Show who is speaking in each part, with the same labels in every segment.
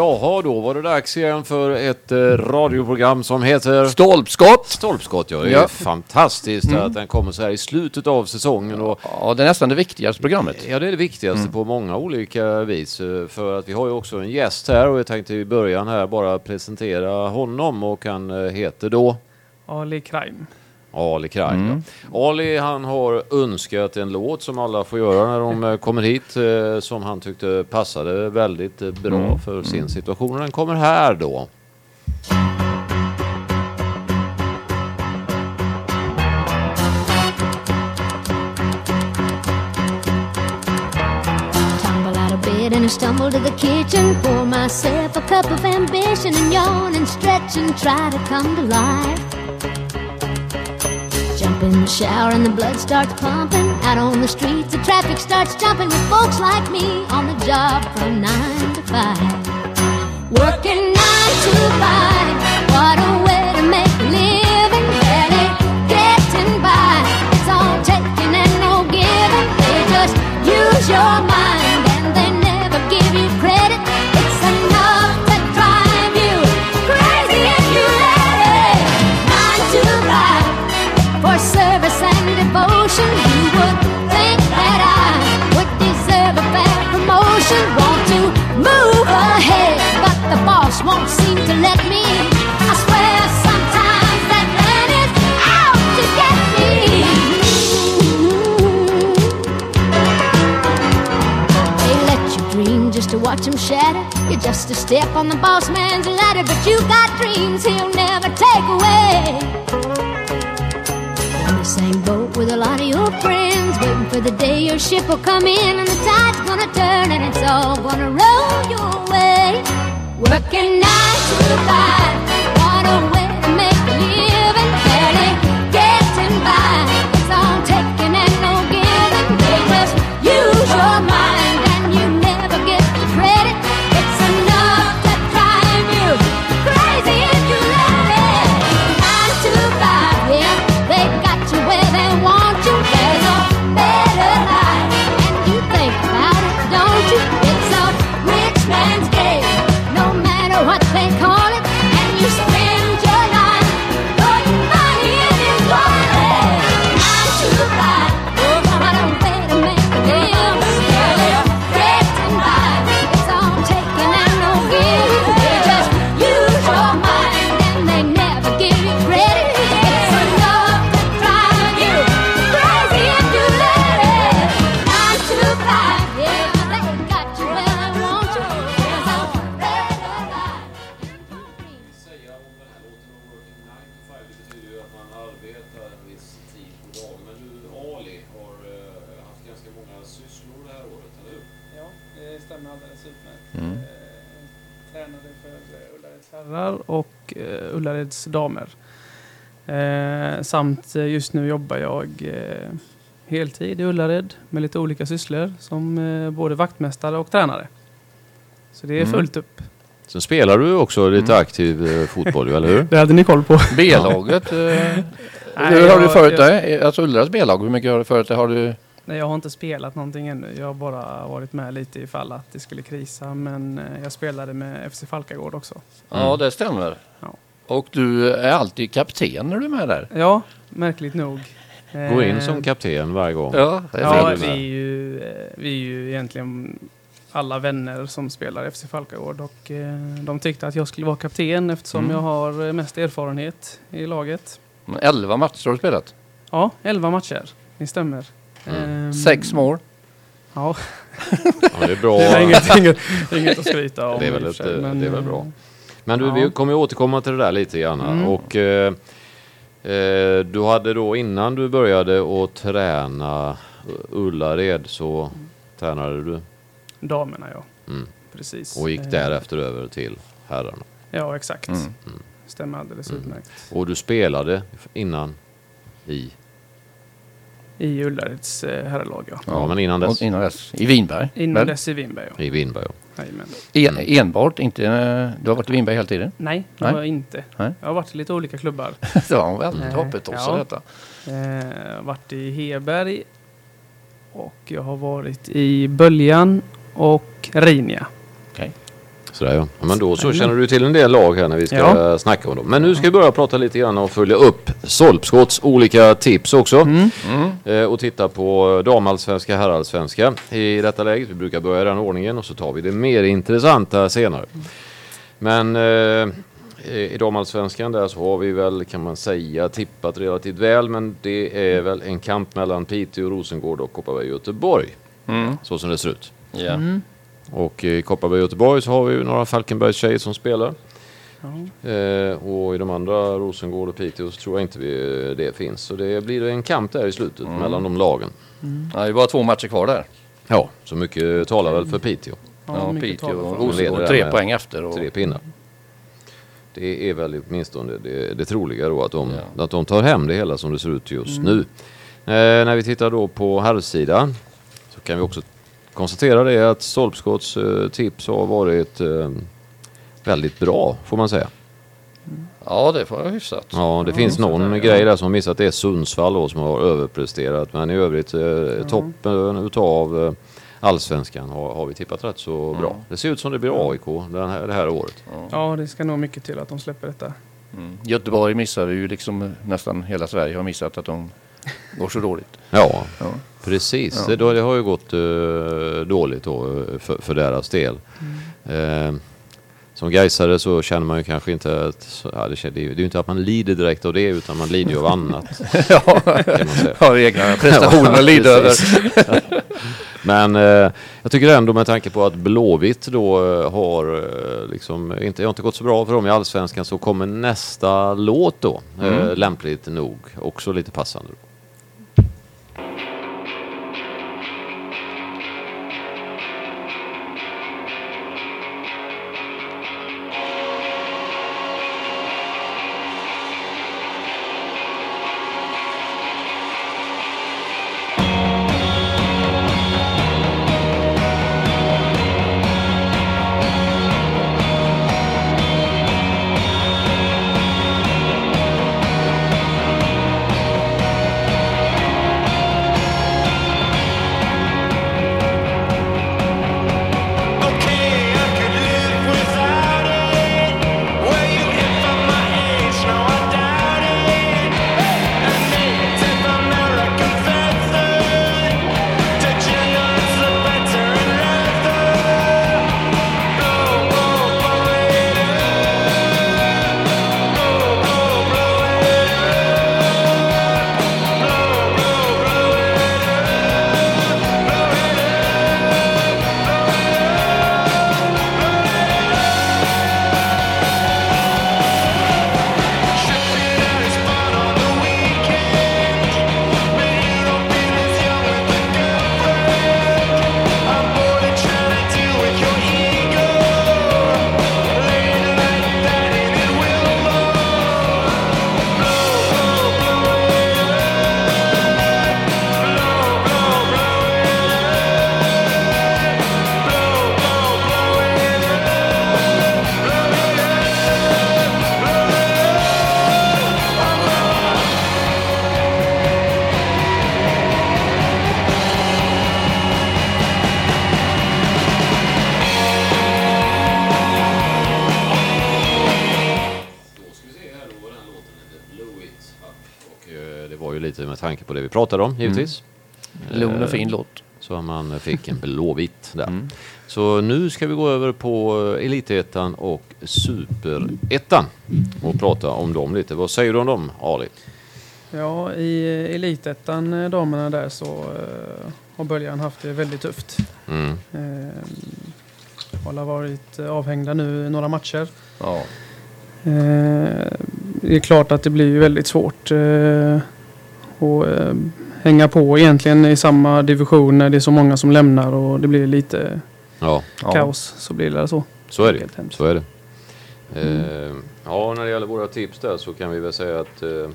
Speaker 1: Jaha, då var det dags igen för ett eh, radioprogram som heter
Speaker 2: Stolpskott!
Speaker 1: Stolpskott. Ja, det är
Speaker 2: Ja.
Speaker 1: fantastiskt att den kommer så här i slutet av säsongen. Och,
Speaker 2: Ja, det är nästan det viktigaste programmet.
Speaker 1: ja, det är det viktigaste på många olika vis. eh, För att vi har ju också en gäst här och jag tänkte i början här bara presentera honom och han eh, heter då
Speaker 3: Ali Crime.
Speaker 1: Ali Kraj. Ali han har önskat en låt som alla får göra när de eh, kommer hit eh, som han tyckte passade väldigt eh, bra för sin situation. Och den kommer här då.
Speaker 4: And I stumble to the kitchen. Pour myself a cup of ambition and yawn and stretch and try to come to life. Jump in the shower and the blood starts pumping. Out on the streets, the traffic starts jumping with folks like me on the job from nine to five. Working nine to five. What a way to make a living. Barely getting by. It's all taking and no giving. They just use your service and devotion. You would think that I would deserve a fair promotion. Want to move ahead, but the boss won't seem to let me. I swear sometimes that man is out to get me. They let you dream just to watch him shatter. You're just a step on the boss man's ladder, but you got dreams he'll never take away same boat with a lot of your friends, waiting for the day your ship will come in and the tide's gonna turn and it's all gonna roll your way. Working nine to five, what a way to make a living, barely
Speaker 3: och eh, Ullareds damer. Eh, samt just nu jobbar jag eh, heltid i Ullared med lite olika sysslor som eh, både vaktmästare och tränare. Så det är
Speaker 2: Mm.
Speaker 3: fullt upp.
Speaker 1: Sen spelar du också lite aktiv eh, fotboll, eller hur?
Speaker 3: Det hade ni koll på.
Speaker 2: B-laget. eh, hur har du
Speaker 3: jag-
Speaker 2: följt
Speaker 3: jag-
Speaker 2: det? Alltså Ullares B-lag, hur mycket har du följt det? Har du...
Speaker 3: Nej, jag har inte spelat någonting ännu. Jag har bara varit med lite ifall att det skulle krisa. Men eh, jag spelade med FC Falkagård också.
Speaker 2: Ja, det stämmer.
Speaker 3: Ja.
Speaker 2: Och du är alltid kapten när du är med där.
Speaker 3: Ja, märkligt nog.
Speaker 1: Gå in
Speaker 3: Eh,
Speaker 1: som kapten varje gång.
Speaker 2: Ja, är
Speaker 3: Ja, vi är, ju, eh, vi är ju egentligen alla vänner som spelar FC Falkagård och de tyckte att jag skulle vara kapten eftersom
Speaker 2: Mm.
Speaker 3: jag har mest erfarenhet i laget.
Speaker 2: Men 11 matcher har du spelat.
Speaker 3: Ja, 11 matcher. Det stämmer.
Speaker 1: Mm.
Speaker 3: Ehm,
Speaker 2: Sex mål.
Speaker 3: Ja,
Speaker 1: Ja, det är bra.
Speaker 3: det är inget, inget, inget att skryta om.
Speaker 1: Det är väl ett,
Speaker 3: sig,
Speaker 1: eh, det är väl
Speaker 3: eh,
Speaker 1: bra. Men du,
Speaker 3: Ja.
Speaker 1: vi kommer återkomma till det där lite grann.
Speaker 3: Mm.
Speaker 1: Och eh, eh, du hade då innan du började att träna Ullared så tränade du
Speaker 3: Damerna, ja.
Speaker 1: Mm.
Speaker 3: Precis.
Speaker 1: och gick
Speaker 3: Eh,
Speaker 1: därefter över till herrarna.
Speaker 3: Ja, exakt.
Speaker 2: Mm.
Speaker 3: Stämmer alldeles
Speaker 1: Mm.
Speaker 3: utmärkt.
Speaker 1: Och du spelade innan i,
Speaker 3: I Ullareds eh, herrlag, ja.
Speaker 1: ja, men innan dess
Speaker 2: Och innan dess. I Vinberg.
Speaker 3: Innan dess i Vinberg, ja.
Speaker 1: i Vinberg. ja.
Speaker 2: En, enbart, inte... eh, Du har varit i Vinberg hela tiden?
Speaker 3: Nej, det
Speaker 2: Nej.
Speaker 3: har jag inte.
Speaker 2: Nej.
Speaker 3: Jag har varit i lite olika klubbar.
Speaker 2: det var väldigt
Speaker 3: Nej.
Speaker 2: hoppetossa
Speaker 3: Ja.
Speaker 2: detta.
Speaker 3: Eh, varit i Heberg och jag har varit i Böljan och Rinja.
Speaker 2: Okej.
Speaker 1: Sådär ja. Ja, Men då så känner du till en del lag här när vi ska
Speaker 3: Ja.
Speaker 1: snacka om dem. Men nu ska vi börja prata lite grann och följa upp Solpskotts olika tips också.
Speaker 3: Mm.
Speaker 1: Eh, och titta på damallsvenska, herrallsvenska i detta läget. Vi brukar börja i den ordningen och så tar vi det mer intressanta senare. Men eh, i damallsvenskan där så har vi väl kan man säga tippat relativt väl. Men det är väl en kamp mellan Piteå, Rosengård och Kopparberg Göteborg.
Speaker 2: Mm.
Speaker 1: Så som det ser ut.
Speaker 2: Ja.
Speaker 3: Mm.
Speaker 1: Och i Kopparberg Göteborg så har vi ju några Falkenbergs tjejer som spelar. Eh, och i de andra, Rosengård och Piteå, så tror jag inte vi, det finns. Så det blir en kamp där i slutet mellan de lagen.
Speaker 2: Ja, det är bara två matcher kvar där.
Speaker 1: Ja, så mycket talar väl för Piteå.
Speaker 2: Ja,
Speaker 3: mycket
Speaker 2: Piteå och Rosengård tre poäng efter. Och,
Speaker 1: Tre pinnar. Det är väl åtminstone det, det troliga då att de,
Speaker 2: Ja.
Speaker 1: att de tar hem det hela som det ser ut just nu. Eh, när vi tittar då på herrsidan så kan vi också konstatera det att Stolpskotts eh, tips har varit eh, väldigt bra får man säga.
Speaker 2: Ja, det får jag hyfsat.
Speaker 1: Ja, det finns någon grej där som har missat. Det är Sundsvall då, som har överpresterat. Men i övrigt eh, toppen utav eh, allsvenskan har, har vi tippat rätt så bra. Det ser ut som det blir AIK den här, det här året.
Speaker 3: Ja, det ska nog mycket till att de släpper detta.
Speaker 2: Mm. Göteborg missade ju liksom nästan hela Sverige har missat att de går så dåligt.
Speaker 1: Ja,
Speaker 2: Ja.
Speaker 1: precis.
Speaker 2: Ja.
Speaker 1: Det, då, det har ju gått eh, dåligt då eh, för, för deras del. Eh, som Gaisare så känner man ju kanske inte att, så- ja, det, känner- det är ju det är ju inte att man lider direkt av det utan man lider ju av annat.
Speaker 2: ja,
Speaker 1: kan man säga.
Speaker 2: egna prestationer att lida över.
Speaker 1: Men eh, jag tycker ändå med tanke på att Blåvitt då eh, har liksom inte, har inte gått så bra för dem i Allsvenskan så kommer nästa låt då. Eh, lämpligt nog. Också lite passande. Då. På det vi pratade om givetvis.
Speaker 2: Lugn och fin låt.
Speaker 1: Så man fick en blåvitt där. Så nu ska vi gå över på eh, Elitettan och Superettan och prata om dem lite. Vad säger du om dem Ali?
Speaker 3: Ja, i Elitettan, eh, damerna där, så eh, har början haft det väldigt tufft.
Speaker 1: Mm.
Speaker 3: Eh, har varit eh, avhängda nu i några matcher.
Speaker 2: Ja.
Speaker 3: Eh, det är klart att det blir väldigt svårt eh, att eh, hänga på egentligen i samma division när det är så många som lämnar och det blir lite
Speaker 1: Ja,
Speaker 2: Ja.
Speaker 3: kaos. Så blir det så.
Speaker 1: så är det. Så är det. Eh, ja, när det gäller våra tips där så kan vi väl säga att eh,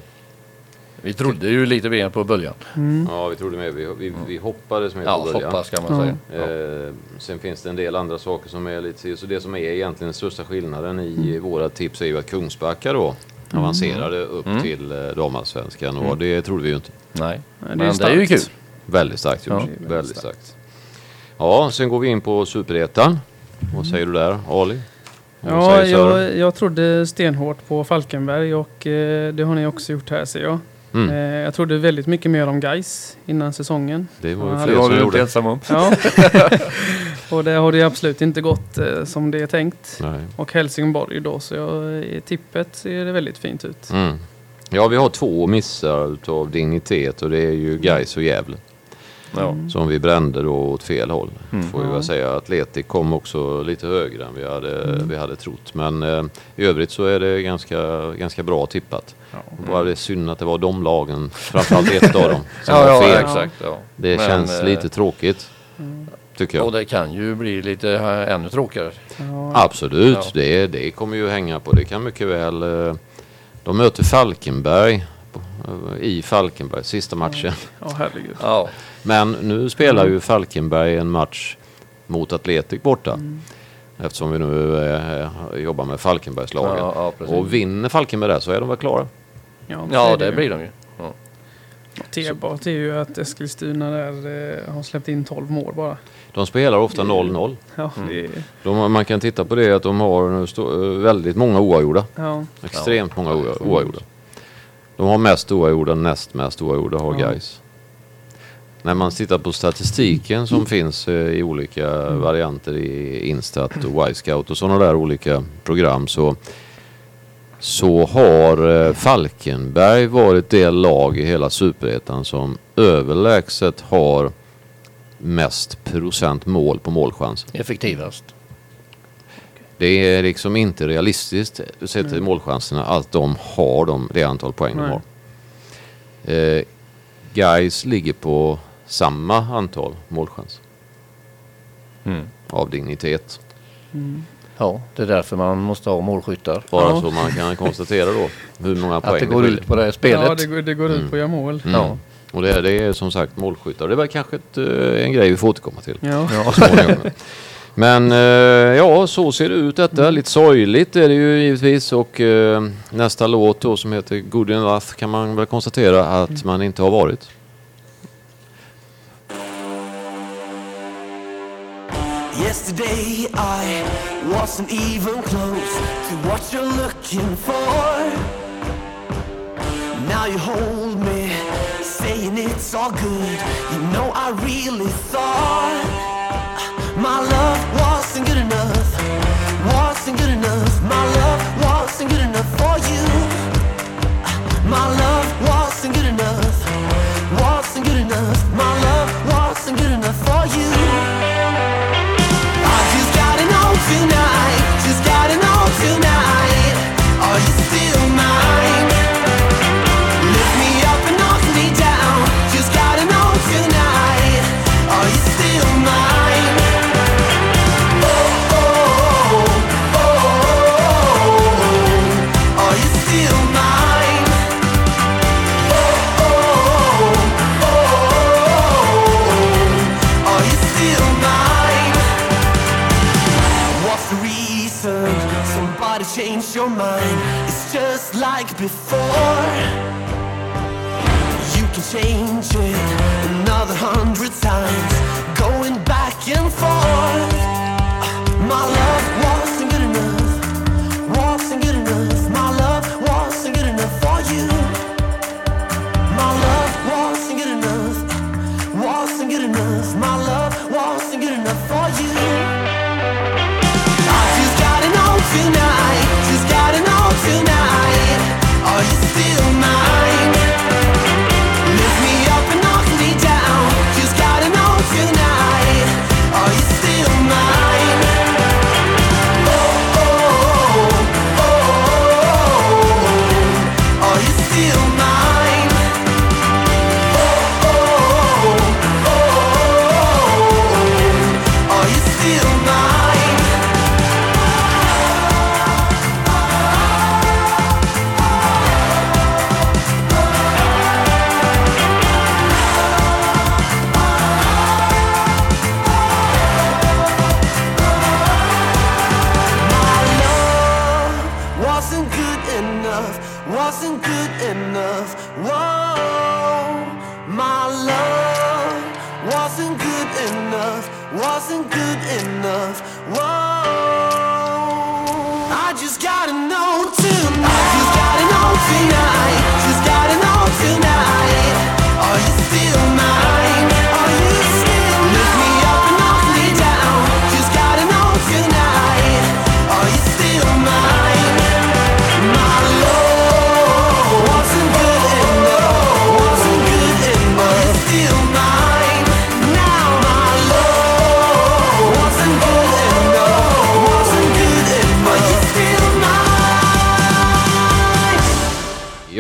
Speaker 2: Vi trodde ju lite mer på början.
Speaker 3: Mm.
Speaker 1: ja, vi trodde med. Vi, vi, vi hoppades med
Speaker 2: Ja,
Speaker 1: på början.
Speaker 2: hoppas kan man säga.
Speaker 1: Eh, sen finns det en del andra saker som är lite... Så det som är egentligen den största skillnaden i våra tips är ju att Kungsbacka då avancerade upp
Speaker 2: Mm.
Speaker 1: till eh, damallsvenskan och det trodde vi ju inte.
Speaker 2: Nej, men det är ju kul.
Speaker 3: starkt.
Speaker 1: Väldigt starkt gjort.
Speaker 2: Ja.
Speaker 1: väldigt,
Speaker 3: Väldigt
Speaker 1: starkt. Ja, sen går vi in på Superettan. Vad säger du där, Ali? Vad
Speaker 3: Ja, jag, jag trodde stenhårt på Falkenberg och eh, det har ni också gjort här ser jag.
Speaker 1: Mm.
Speaker 3: Eh, jag trodde väldigt mycket mer om Geis innan säsongen.
Speaker 1: Det var ju fler som gjorde.
Speaker 2: ensam om.
Speaker 3: Ja. och det har det absolut inte gått eh, som det är tänkt.
Speaker 1: Nej.
Speaker 3: Och Helsingborg då, så jag, i tippet ser det väldigt fint ut.
Speaker 1: Mm. Ja, vi har två missar utav dignitet och det är ju Gais och Gävle.
Speaker 2: Ja.
Speaker 1: Som vi brände då åt fel håll.
Speaker 2: Mm.
Speaker 1: Får vi
Speaker 3: Ja.
Speaker 1: väl säga. Atletic kom också lite högre än vi hade, vi hade trott. Men eh, i övrigt så är det ganska, ganska bra tippat. Bara det är synd att det var de lagen, framförallt ett av dem, som
Speaker 2: Ja,
Speaker 1: var
Speaker 2: ja,
Speaker 1: fel.
Speaker 2: exakt. Ja.
Speaker 1: Det
Speaker 2: Men,
Speaker 1: känns
Speaker 2: eh,
Speaker 1: lite tråkigt. Tycker jag.
Speaker 2: Och det kan ju bli lite eh, ännu tråkigare.
Speaker 3: Ja,
Speaker 1: Absolut,
Speaker 2: Ja.
Speaker 1: det, det kommer ju hänga på. Det kan mycket väl... eh, De möter Falkenberg eh, i Falkenberg, sista matchen.
Speaker 3: ja herregud.
Speaker 2: Ja,
Speaker 1: Men nu spelar ju Falkenberg en match mot Atletic borta. Eftersom vi nu eh, jobbar med Falkenbergslagen.
Speaker 2: ja, ja
Speaker 1: och vinner Falkenberg där så är de väl klara.
Speaker 3: Ja,
Speaker 2: ja, det
Speaker 3: ju.
Speaker 2: blir de ju.
Speaker 3: T-bart är ju att Eskilstuna där eh, har släppt in 12 mål bara.
Speaker 1: De spelar ofta 0-0.
Speaker 3: Ja, det,
Speaker 1: De, man kan titta på det att de har stå, eh, väldigt många oavgjorda.
Speaker 3: ja,
Speaker 1: Extremt många oa- oavgjorda. De har mest oavgjorda, näst mest oavgjorda har
Speaker 3: Ja.
Speaker 1: guys. När man tittar på statistiken som finns eh, i olika varianter i Instat och Y-scout och sådana där olika program så, så har eh, Falkenberg varit det lag i hela superettan som överlägset har mest procent mål på målchans.
Speaker 2: Effektivast.
Speaker 1: Det är liksom inte realistiskt sett till målchanserna att de har de, det antal poäng de
Speaker 3: Nej.
Speaker 1: har. Eh, guys ligger på samma antal målchans
Speaker 2: Mm.
Speaker 1: av dignitet.
Speaker 2: Ja, det är därför man måste ha målskyttar.
Speaker 1: Bara
Speaker 3: Ja.
Speaker 1: så man kan konstatera då hur många poäng
Speaker 2: Att det går
Speaker 1: skiljer.
Speaker 2: ut på det här spelet.
Speaker 3: ja det, går- det går ut på att göra mål.
Speaker 1: Mm.
Speaker 2: Ja.
Speaker 1: Och det är, det är som sagt målskyttar. Det är väl kanske ett, eh, en grej vi får återkomma till.
Speaker 3: Ja.
Speaker 1: Men eh, ja, så ser det ut detta. Lite sorgligt är det ju givetvis. Och eh, nästa låt då som heter Good Enough kan man väl konstatera att man inte har varit.
Speaker 5: Yesterday I wasn't even close to what you're looking for. Now you hold me, saying it's all good. You know I really thought my love wasn't good enough, wasn't good enough. My love wasn't good enough for you. My love before. wasn't good enough. Whoa, I just gotta know tonight. I just gotta know tonight.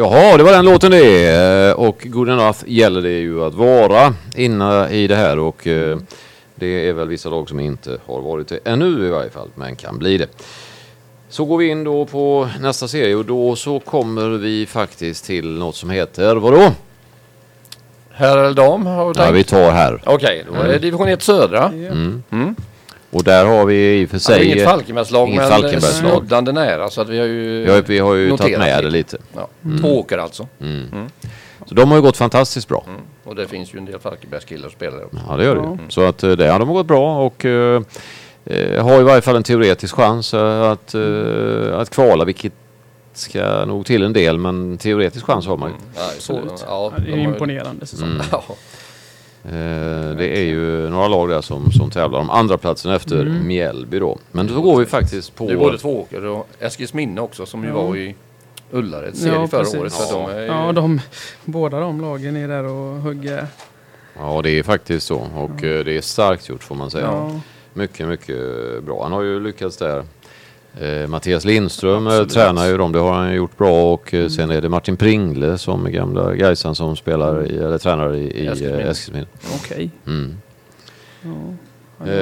Speaker 1: Jaha, det var den låten det. Eh, Och Good Enough gäller det ju att vara inne i det här och eh, det är väl vissa lag som inte har varit det ännu i varje fall, men kan bli det. Så går vi in då på nästa serie och då så kommer vi faktiskt till något som heter vadå?
Speaker 2: Herr eller dam har du
Speaker 1: Ja, vi tar här.
Speaker 2: Okej, då är det division 1 södra.
Speaker 3: Ja.
Speaker 2: Mm.
Speaker 1: Och där har vi i och för
Speaker 2: Det är
Speaker 1: sig...
Speaker 2: inget Falkenbergslag
Speaker 1: inget
Speaker 2: men
Speaker 1: Falkenbergslag.
Speaker 2: snuddande nära så att vi har ju
Speaker 1: Ja, vi har ju tagit
Speaker 2: noterat
Speaker 1: med det lite.
Speaker 2: Ja. Två åker alltså.
Speaker 1: Så de har ju gått fantastiskt bra.
Speaker 2: Mm. Och det finns ju en del Falkenbergskillar som spelar där också.
Speaker 1: Ja, det gör det ju.
Speaker 3: Ja.
Speaker 1: Så att eh, det har de gått bra och eh, eh, har i varje fall en teoretisk chans eh, att, eh, att kvala, vilket ska nog till en del, men teoretisk chans har man ju.
Speaker 2: Ja, så,
Speaker 3: Absolut.
Speaker 2: ja,
Speaker 3: Ja, det är imponerande säsong.
Speaker 2: Ja.
Speaker 1: Eh, det är ju några lag där som, som tävlar om andra platsen efter
Speaker 3: Mm.
Speaker 1: Mjällby då. Men då går vi faktiskt på...
Speaker 2: Det är både Tvååker och Eskilsminne också som ju
Speaker 3: Ja.
Speaker 2: var i Ullareds serie
Speaker 3: Ja,
Speaker 2: förra
Speaker 3: precis.
Speaker 2: året. Så de är ju,
Speaker 3: Ja, de, båda de lagen är där och hugger.
Speaker 1: Ja, det är faktiskt så. Och eh, det är starkt gjort får man säga.
Speaker 3: Ja.
Speaker 1: Mycket, mycket bra. Han har ju lyckats där. Eh, Mattias Lindström eh,
Speaker 3: Absolut.
Speaker 1: tränar ju dem, det har han gjort bra och eh, sen är det Martin Pringle som är gamla Gaisan som spelar i, eller tränar i, i
Speaker 2: Eskilsminne.
Speaker 3: Okej.
Speaker 1: Mm.
Speaker 3: Ja.
Speaker 1: Eh,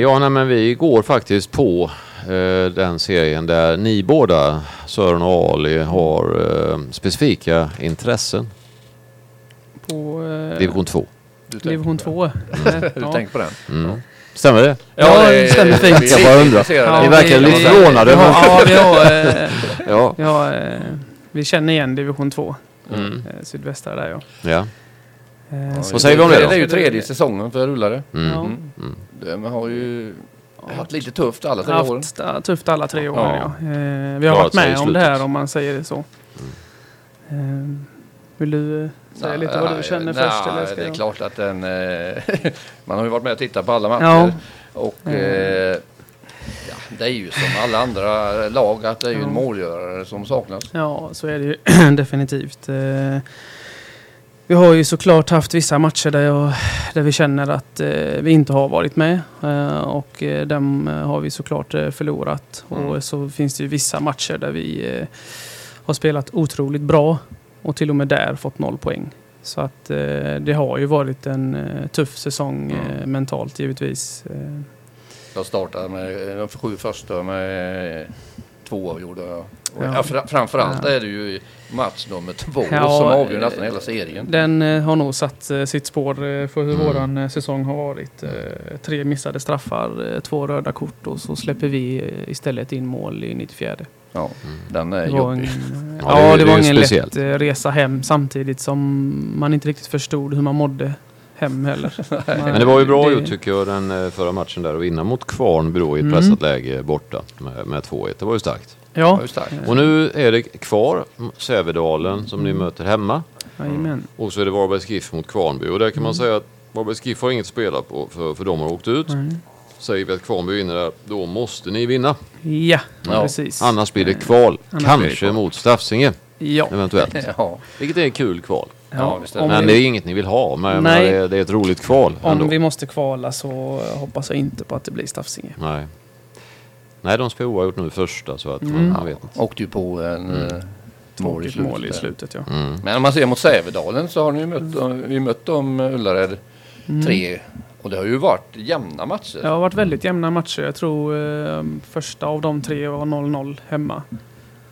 Speaker 1: ja, nej, men vi går faktiskt på eh, den serien där ni båda, Sören och Ali, har specifika intressen.
Speaker 3: På
Speaker 1: Division 2.
Speaker 2: du tänker
Speaker 3: division
Speaker 2: på
Speaker 3: 2.
Speaker 2: det. Du tänker på den?
Speaker 1: Mm. Stämmer det?
Speaker 3: Ja, det stämmer fint.
Speaker 1: Jag bara undrar.
Speaker 2: vi.
Speaker 1: Ni verkar lite
Speaker 3: vi-
Speaker 1: förvånade,
Speaker 3: Vi ja, vi har, eh,
Speaker 1: Ja.
Speaker 3: vi, har eh, vi känner igen division 2.
Speaker 1: Mm.
Speaker 3: Eh, sydvästra där ja.
Speaker 1: ja.
Speaker 3: Eh,
Speaker 1: Vad säger vi om det då?
Speaker 2: Det är ju tredje säsongen för rullare.
Speaker 1: Mm.
Speaker 3: Ja.
Speaker 1: Mm.
Speaker 2: De har ju haft lite tufft alla tre
Speaker 3: haft
Speaker 2: åren.
Speaker 3: sta- tufft alla tre åren ja.
Speaker 2: Ja.
Speaker 3: Eh, vi har varit med om
Speaker 1: slutet.
Speaker 3: det här om man säger det så. Vill du eh, säga lite vad du känner först? Eller ska
Speaker 2: det är
Speaker 3: jag?
Speaker 2: klart att den... Eh, man har ju varit med och tittat på alla matcher.
Speaker 3: Ja.
Speaker 2: Och
Speaker 3: Mm.
Speaker 2: eh, ja, det är ju som alla andra lag att det är ju en målgörare som saknas.
Speaker 3: Ja, så är det ju definitivt. Eh, Vi har ju såklart haft vissa matcher där, jag, där vi känner att eh, vi inte har varit med. Eh, och eh, dem har vi såklart eh, förlorat.
Speaker 2: Mm.
Speaker 3: Och så finns det ju vissa matcher där vi har spelat otroligt bra. Och till och med där fått noll poäng. Så att eh, det har ju varit en eh, tuff säsong eh,
Speaker 2: Mm.
Speaker 3: mentalt givetvis. Eh,
Speaker 2: Jag startade med de sju första med eh, två avgjorda.
Speaker 3: Ja.
Speaker 2: ja. fra- framförallt
Speaker 3: Ja.
Speaker 2: är det ju match nummer två
Speaker 3: Ja,
Speaker 2: som avgör
Speaker 3: eh,
Speaker 2: nästan hela serien.
Speaker 3: Den eh, har nog satt eh, sitt spår eh, för hur
Speaker 1: Mm.
Speaker 3: våran eh, säsong har varit. Eh, tre missade straffar, eh, två röda kort och så släpper vi eh, istället in mål i 94.
Speaker 2: Ja, den är
Speaker 3: Det var
Speaker 2: jobbig.
Speaker 3: en,
Speaker 1: Ja, det
Speaker 3: det,
Speaker 1: det
Speaker 3: var ingen
Speaker 1: speciellt.
Speaker 3: lätt resa hem samtidigt som man inte riktigt förstod hur man mådde hem heller.
Speaker 1: Men det var ju bra
Speaker 3: det-
Speaker 1: gjort tycker jag den eh, förra matchen där att vinna mot Kvarnby då i ett
Speaker 3: Mm.
Speaker 1: pressat läge borta med, med 2-1. Det var ju starkt.
Speaker 3: Ja,
Speaker 2: var ju starkt.
Speaker 1: Och nu är det kvar Sävedalen som ni möter hemma.
Speaker 3: jajamän.
Speaker 1: Och så är det Varbergs GIF mot Kvarnby. Och där kan man
Speaker 3: Mm.
Speaker 1: säga att Varbergs GIF har inget att spela på för, för de har åkt ut.
Speaker 3: Mm.
Speaker 1: Säger vi att Kvarnby vinner där, då måste ni vinna.
Speaker 3: Ja,
Speaker 2: Ja,
Speaker 3: precis.
Speaker 1: Annars blir det kval.
Speaker 3: Annars
Speaker 1: Kanske
Speaker 3: kval.
Speaker 1: mot Stafsinge
Speaker 3: Ja.
Speaker 1: eventuellt.
Speaker 2: Ja,
Speaker 1: Vilket är ett kul kval.
Speaker 2: Ja,
Speaker 3: om
Speaker 1: Men
Speaker 3: vi-
Speaker 1: det är inget ni vill ha. Men
Speaker 3: Nej.
Speaker 1: det, är, ett roligt kval ändå.
Speaker 3: Om vi måste kvala så hoppas jag inte på att det blir Stafsinge.
Speaker 1: Nej. Nej, de spelar oavgjort nu första så att man,
Speaker 3: Mm.
Speaker 1: man vet inte.
Speaker 2: åkte ju på en mm. mål i
Speaker 3: Tråkigt mål i
Speaker 2: slutet.
Speaker 3: slutet ja.
Speaker 1: Mm.
Speaker 2: Men om man ser mot Sävedalen så har ni ju mött, vi mött dem Ullared
Speaker 3: Mm.
Speaker 2: tre och det har ju varit jämna matcher.
Speaker 3: Det har varit väldigt jämna matcher. Jag tror eh, första av de tre var 0-0 hemma.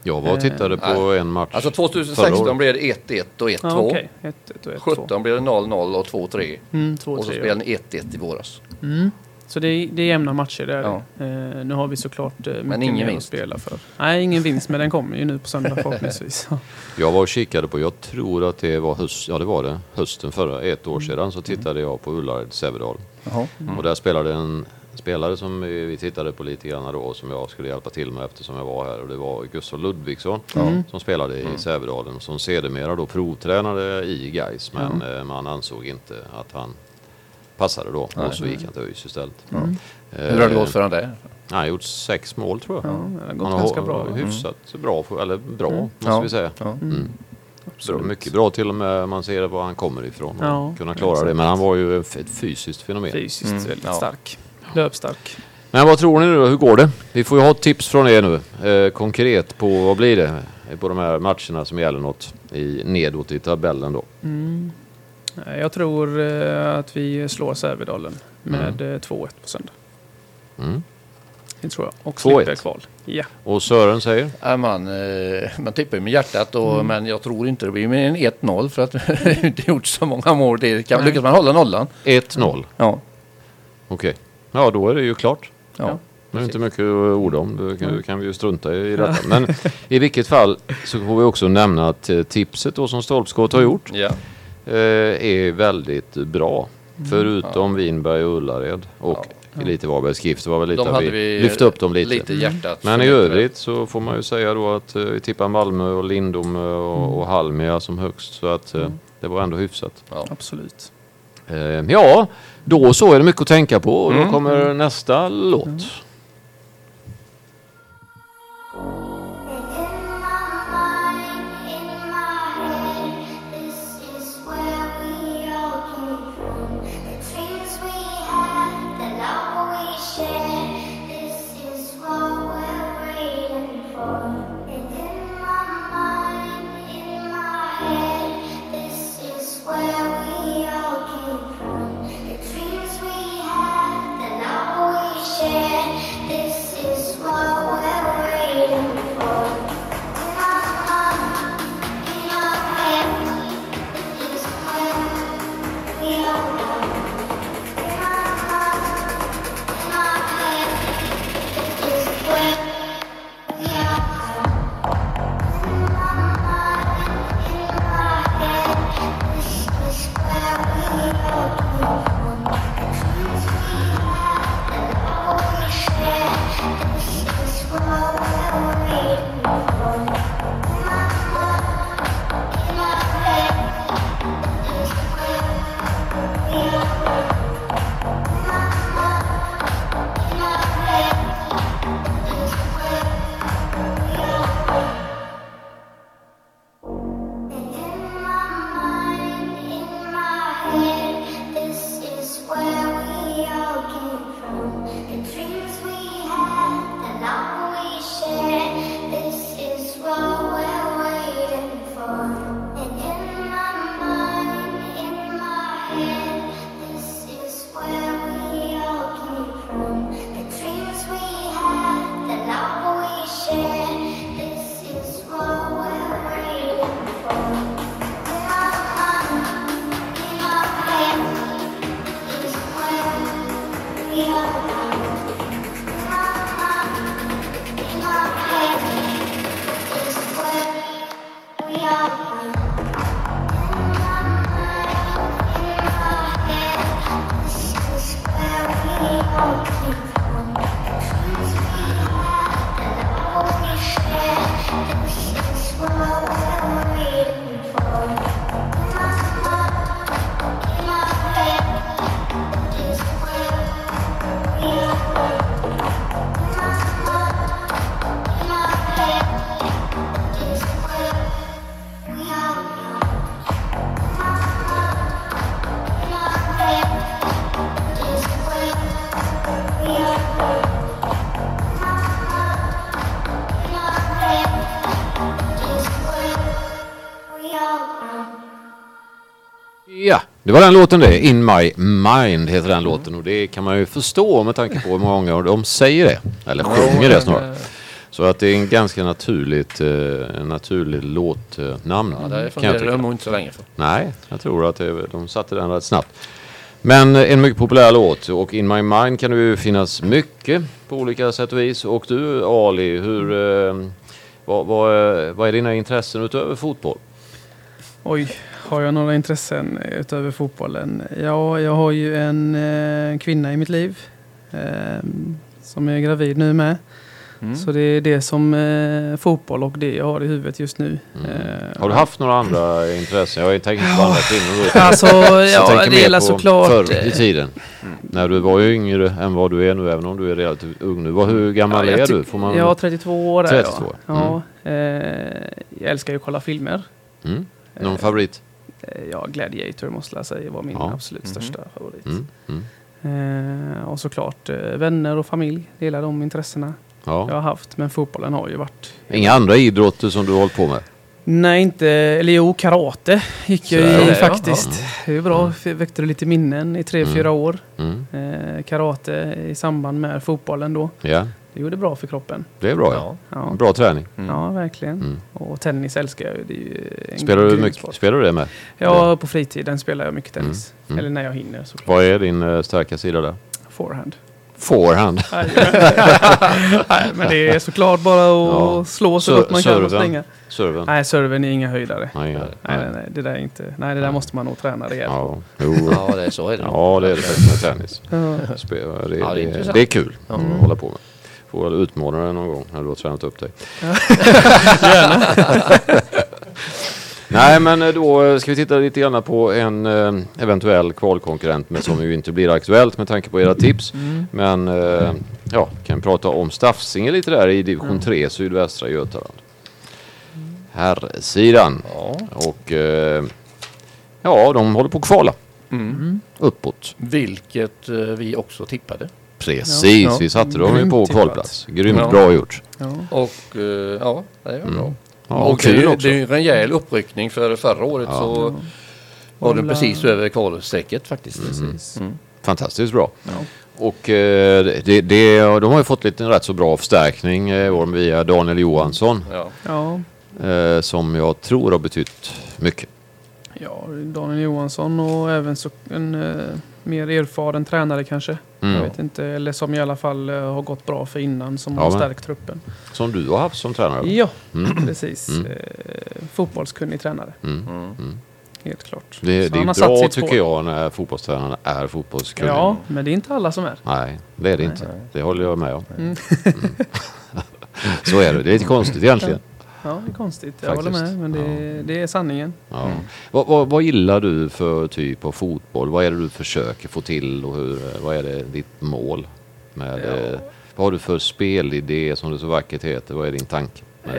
Speaker 1: Jag var och tittade på en match.
Speaker 2: Alltså
Speaker 1: Förra
Speaker 2: 2016
Speaker 1: året.
Speaker 2: blev det 1-1 och 1-2.
Speaker 3: Ja, okej. 1-1 och 1-2.
Speaker 2: 17 blev det 0-0 och 2-3.
Speaker 3: Mm, 2-3.
Speaker 2: Och så spelade ni 1-1 i våras.
Speaker 3: Mm. Så det är, det är jämna matcher där.
Speaker 2: Ja.
Speaker 3: Eh, nu har vi såklart eh, mycket
Speaker 2: ingen
Speaker 3: mer att
Speaker 2: vinst.
Speaker 3: spela för. Nej, ingen vinst, men den kommer ju nu på söndag förhoppningsvis.
Speaker 1: Jag var och kikade på, jag tror att det var höst, ja det var det, hösten förra, ett
Speaker 3: Mm.
Speaker 1: år sedan så tittade jag på Ullared Sävedal.
Speaker 2: Jaha.
Speaker 1: Och där spelade en spelare som vi tittade på lite grann då som jag skulle hjälpa till med eftersom jag var här och det var Gustav Ludvigsson som spelade i Sävedalen och som sedermera då provtränade i Gais men eh, man ansåg inte att han passade då och så gick han till ÖIS istället. Eh,
Speaker 2: Hur har det gått för honom där?
Speaker 1: Han har gjort sex mål tror jag.
Speaker 3: Ja, det har gått
Speaker 1: Han har
Speaker 3: ganska bra.
Speaker 1: Hyfsat bra, för- eller bra måste
Speaker 2: Ja.
Speaker 1: vi säga.
Speaker 2: Ja.
Speaker 1: Bra, mycket bra till och med man ser var han kommer ifrån och
Speaker 3: Ja,
Speaker 1: kunna klara
Speaker 3: exakt.
Speaker 1: det. Men han var ju ett fysiskt fenomen.
Speaker 3: Fysiskt
Speaker 2: Mm,
Speaker 3: väldigt
Speaker 2: ja.
Speaker 3: stark. Löpstark.
Speaker 1: Men vad tror ni nu då? Hur går det? Vi får ju ha tips från er nu. Eh, konkret på vad blir det? På de här matcherna som gäller något i, nedåt i tabellen då.
Speaker 3: Mm. Jag tror eh, att vi slår Sävedalen med eh, 2-1 på söndag.
Speaker 1: Mm.
Speaker 3: Det tror jag. Och
Speaker 1: 2-1.
Speaker 3: slipper kval. Ja.
Speaker 1: Och Sören säger?
Speaker 2: Ja, man, eh, man tippar ju med hjärtat och,
Speaker 3: Mm.
Speaker 2: men jag tror inte det blir mer än 1-0 för att det har inte gjort så många mål. Det kan, lyckas man hålla nollan.
Speaker 1: 1-0.
Speaker 2: Ja.
Speaker 1: Okej. Ja, då är det ju klart.
Speaker 2: ja.
Speaker 1: Det är inte mycket att orda om. Det kan, kan vi ju strunta i detta. Men i vilket fall så får vi också nämna att tipset då som Stolpskott har gjort
Speaker 2: ja.
Speaker 1: Eh, är väldigt bra. Förutom Vinberg och Ullared och lite Varbergs. Det var väl lite
Speaker 2: De
Speaker 1: vi
Speaker 2: vi
Speaker 1: lyfte upp dem lite.
Speaker 2: Lite hjärtat.
Speaker 1: Men i övrigt så får man ju säga då att eh, vi tippar Malmö och Lindom och, och Halmia som högst. Så att eh, det var ändå hyfsat.
Speaker 2: Ja.
Speaker 3: Absolut.
Speaker 1: Eh, ja, då så är det mycket att tänka på. Och då kommer nästa låt.
Speaker 6: This
Speaker 1: det var den låten det. In My Mind heter den låten och det kan man ju förstå med tanke på hur många gånger de säger det. Eller sjunger det snarare. Så att det är en ganska naturligt, eh, en naturlig låtnamn.
Speaker 2: Ja, det
Speaker 1: kan jag
Speaker 2: funderar
Speaker 1: tycka.
Speaker 2: de nog inte så länge för.
Speaker 1: Nej, jag tror att det, de satte den rätt snabbt. Men eh, en mycket populär låt och In My Mind kan det ju finnas mycket på olika sätt och vis. Och du Ali, hur, eh, vad, vad, vad är dina intressen utöver fotboll?
Speaker 3: Oj, har jag några intressen utöver fotbollen? Ja, jag har ju en eh, kvinna i mitt liv. ehm, som jag är gravid nu med.
Speaker 2: Mm.
Speaker 3: Så det är det som eh, fotboll och det jag har i huvudet just nu.
Speaker 1: Mm.
Speaker 3: Eh,
Speaker 1: Har du haft några andra intressen? Jag tänker inte på andra kvinnor.
Speaker 3: Alltså,
Speaker 1: Jag
Speaker 3: ja, det gäller såklart...
Speaker 1: förr i
Speaker 3: eh,
Speaker 1: tiden. När du var yngre än vad du är nu, även om du är relativt ung nu. Hur gammal
Speaker 3: ja, jag
Speaker 1: är du? Får man...
Speaker 3: Ja, 32 år är
Speaker 1: 32
Speaker 3: jag.
Speaker 1: år.
Speaker 3: Ja, eh, jag älskar ju att kolla filmer.
Speaker 1: Mm. Någon
Speaker 3: Eh,
Speaker 1: favorit?
Speaker 3: Eh, Ja, Gladiator måste jag säga var min
Speaker 1: Ja.
Speaker 3: absolut
Speaker 2: Mhm.
Speaker 3: största favorit.
Speaker 1: Mm. Mm.
Speaker 3: Eh, och såklart eh, vänner och familj delar de intressena jag
Speaker 1: Ja.
Speaker 3: har haft. Men fotbollen har ju varit...
Speaker 1: Inga andra idrotter som du har hållit på med?
Speaker 3: Nej, inte... Eller jo, karate gick jag i
Speaker 2: det, ja.
Speaker 3: faktiskt. Det är bra. Mm. Väckte lite minnen i tre,
Speaker 1: Mm.
Speaker 3: fyra år.
Speaker 1: Mm.
Speaker 3: Eh, karate i samband med fotbollen då.
Speaker 1: Ja,
Speaker 3: Det gjorde bra för kroppen.
Speaker 1: det är bra. Ja.
Speaker 2: Ja.
Speaker 1: Bra träning.
Speaker 2: Mm.
Speaker 3: ja verkligen.
Speaker 1: Mm.
Speaker 3: Och tennis älskar jag ju. Det är ju en
Speaker 1: Spelar du, mycket, spelar du det med?
Speaker 3: Ja, på fritiden spelar jag mycket tennis.
Speaker 1: Mm.
Speaker 3: Eller när jag hinner såklart.
Speaker 1: Vad är din eh, starka sida där?
Speaker 3: Forehand.
Speaker 1: Forehand.
Speaker 3: Nej, Nej, men det är såklart bara att
Speaker 1: Ja.
Speaker 3: slå så gott man kan och springa.
Speaker 1: Serven?
Speaker 3: Nej, serven är inga höjdare.
Speaker 1: Nej,
Speaker 3: Nej, nej, nej, det där är inte. Nej, det där måste man nog träna rejält på.
Speaker 1: Ja, jo.
Speaker 2: Ja, det är så är det.
Speaker 1: ja, det är det med tennis.
Speaker 3: Ja.
Speaker 1: Det,
Speaker 2: Ja, det är
Speaker 1: det, är kul att hålla på med. Får väl utmana dig någon gång när du har tränat upp dig. Nej, men eh, då eh, ska vi titta lite grann på en eh, eventuell kvalkonkurrent, men som ju inte blir aktuellt med tanke på era tips.
Speaker 3: Mm.
Speaker 1: Men ja, kan prata om Staffsinge lite där i division 3 sydvästra Götaland. Herrsidan.
Speaker 2: Ja.
Speaker 1: Och eh, ja, de håller på att kvala
Speaker 2: Mm.
Speaker 1: uppåt.
Speaker 2: Vilket eh, vi också tippade.
Speaker 1: Precis,
Speaker 2: Ja.
Speaker 1: vi satte dem ju på kvalplats. Grymt
Speaker 2: Ja.
Speaker 1: bra gjort.
Speaker 3: Ja.
Speaker 2: Och eh, ja, det
Speaker 1: Mm.
Speaker 2: bra.
Speaker 1: Ja,
Speaker 2: och
Speaker 1: och
Speaker 2: det, är
Speaker 1: också.
Speaker 2: det är en rejäl uppryckning för förra året
Speaker 1: Ja.
Speaker 2: så
Speaker 3: Ja.
Speaker 2: var det precis över kvalstrecket faktiskt.
Speaker 3: Precis.
Speaker 2: Mm.
Speaker 1: Fantastiskt bra.
Speaker 3: Ja.
Speaker 1: Och eh, det, det, de har ju fått lite en rätt så bra förstärkning eh, via Daniel Johansson.
Speaker 2: Ja.
Speaker 3: Ja.
Speaker 1: Eh, som jag tror har betytt mycket.
Speaker 3: ja, Daniel Johansson och även så en eh, mer erfaren tränare kanske. Jag
Speaker 1: Mm.
Speaker 3: vet inte, eller som i alla fall eh, har gått bra för innan som
Speaker 1: Ja,
Speaker 3: har stärkt truppen.
Speaker 1: Som du har haft som tränare.
Speaker 3: Ja,
Speaker 1: Mm.
Speaker 3: precis.
Speaker 1: Mm.
Speaker 3: Eh, fotbollskunnig tränare,
Speaker 1: Mm.
Speaker 2: Mm.
Speaker 3: helt klart.
Speaker 1: Det,
Speaker 3: Så
Speaker 1: det är
Speaker 3: satt
Speaker 1: bra tycker jag när fotbollstränarna är fotbollskunniga.
Speaker 3: Ja, men det är inte alla som är.
Speaker 1: Nej, det är det inte.
Speaker 2: Nej.
Speaker 1: Det håller jag med om.
Speaker 3: Mm.
Speaker 1: Så är det. Det är lite konstigt egentligen.
Speaker 3: Ja, det är konstigt. Jag håller
Speaker 1: Faktiskt.
Speaker 3: med, men det, det är sanningen.
Speaker 1: Ja.
Speaker 2: Mm.
Speaker 1: Vad, vad, vad gillar du för typ av fotboll? Vad är det du försöker få till och hur, vad är det ditt mål? Med,
Speaker 3: Ja.
Speaker 1: eh, vad har du för spelidé som det så vackert heter? Vad är din tanke?
Speaker 3: Eh,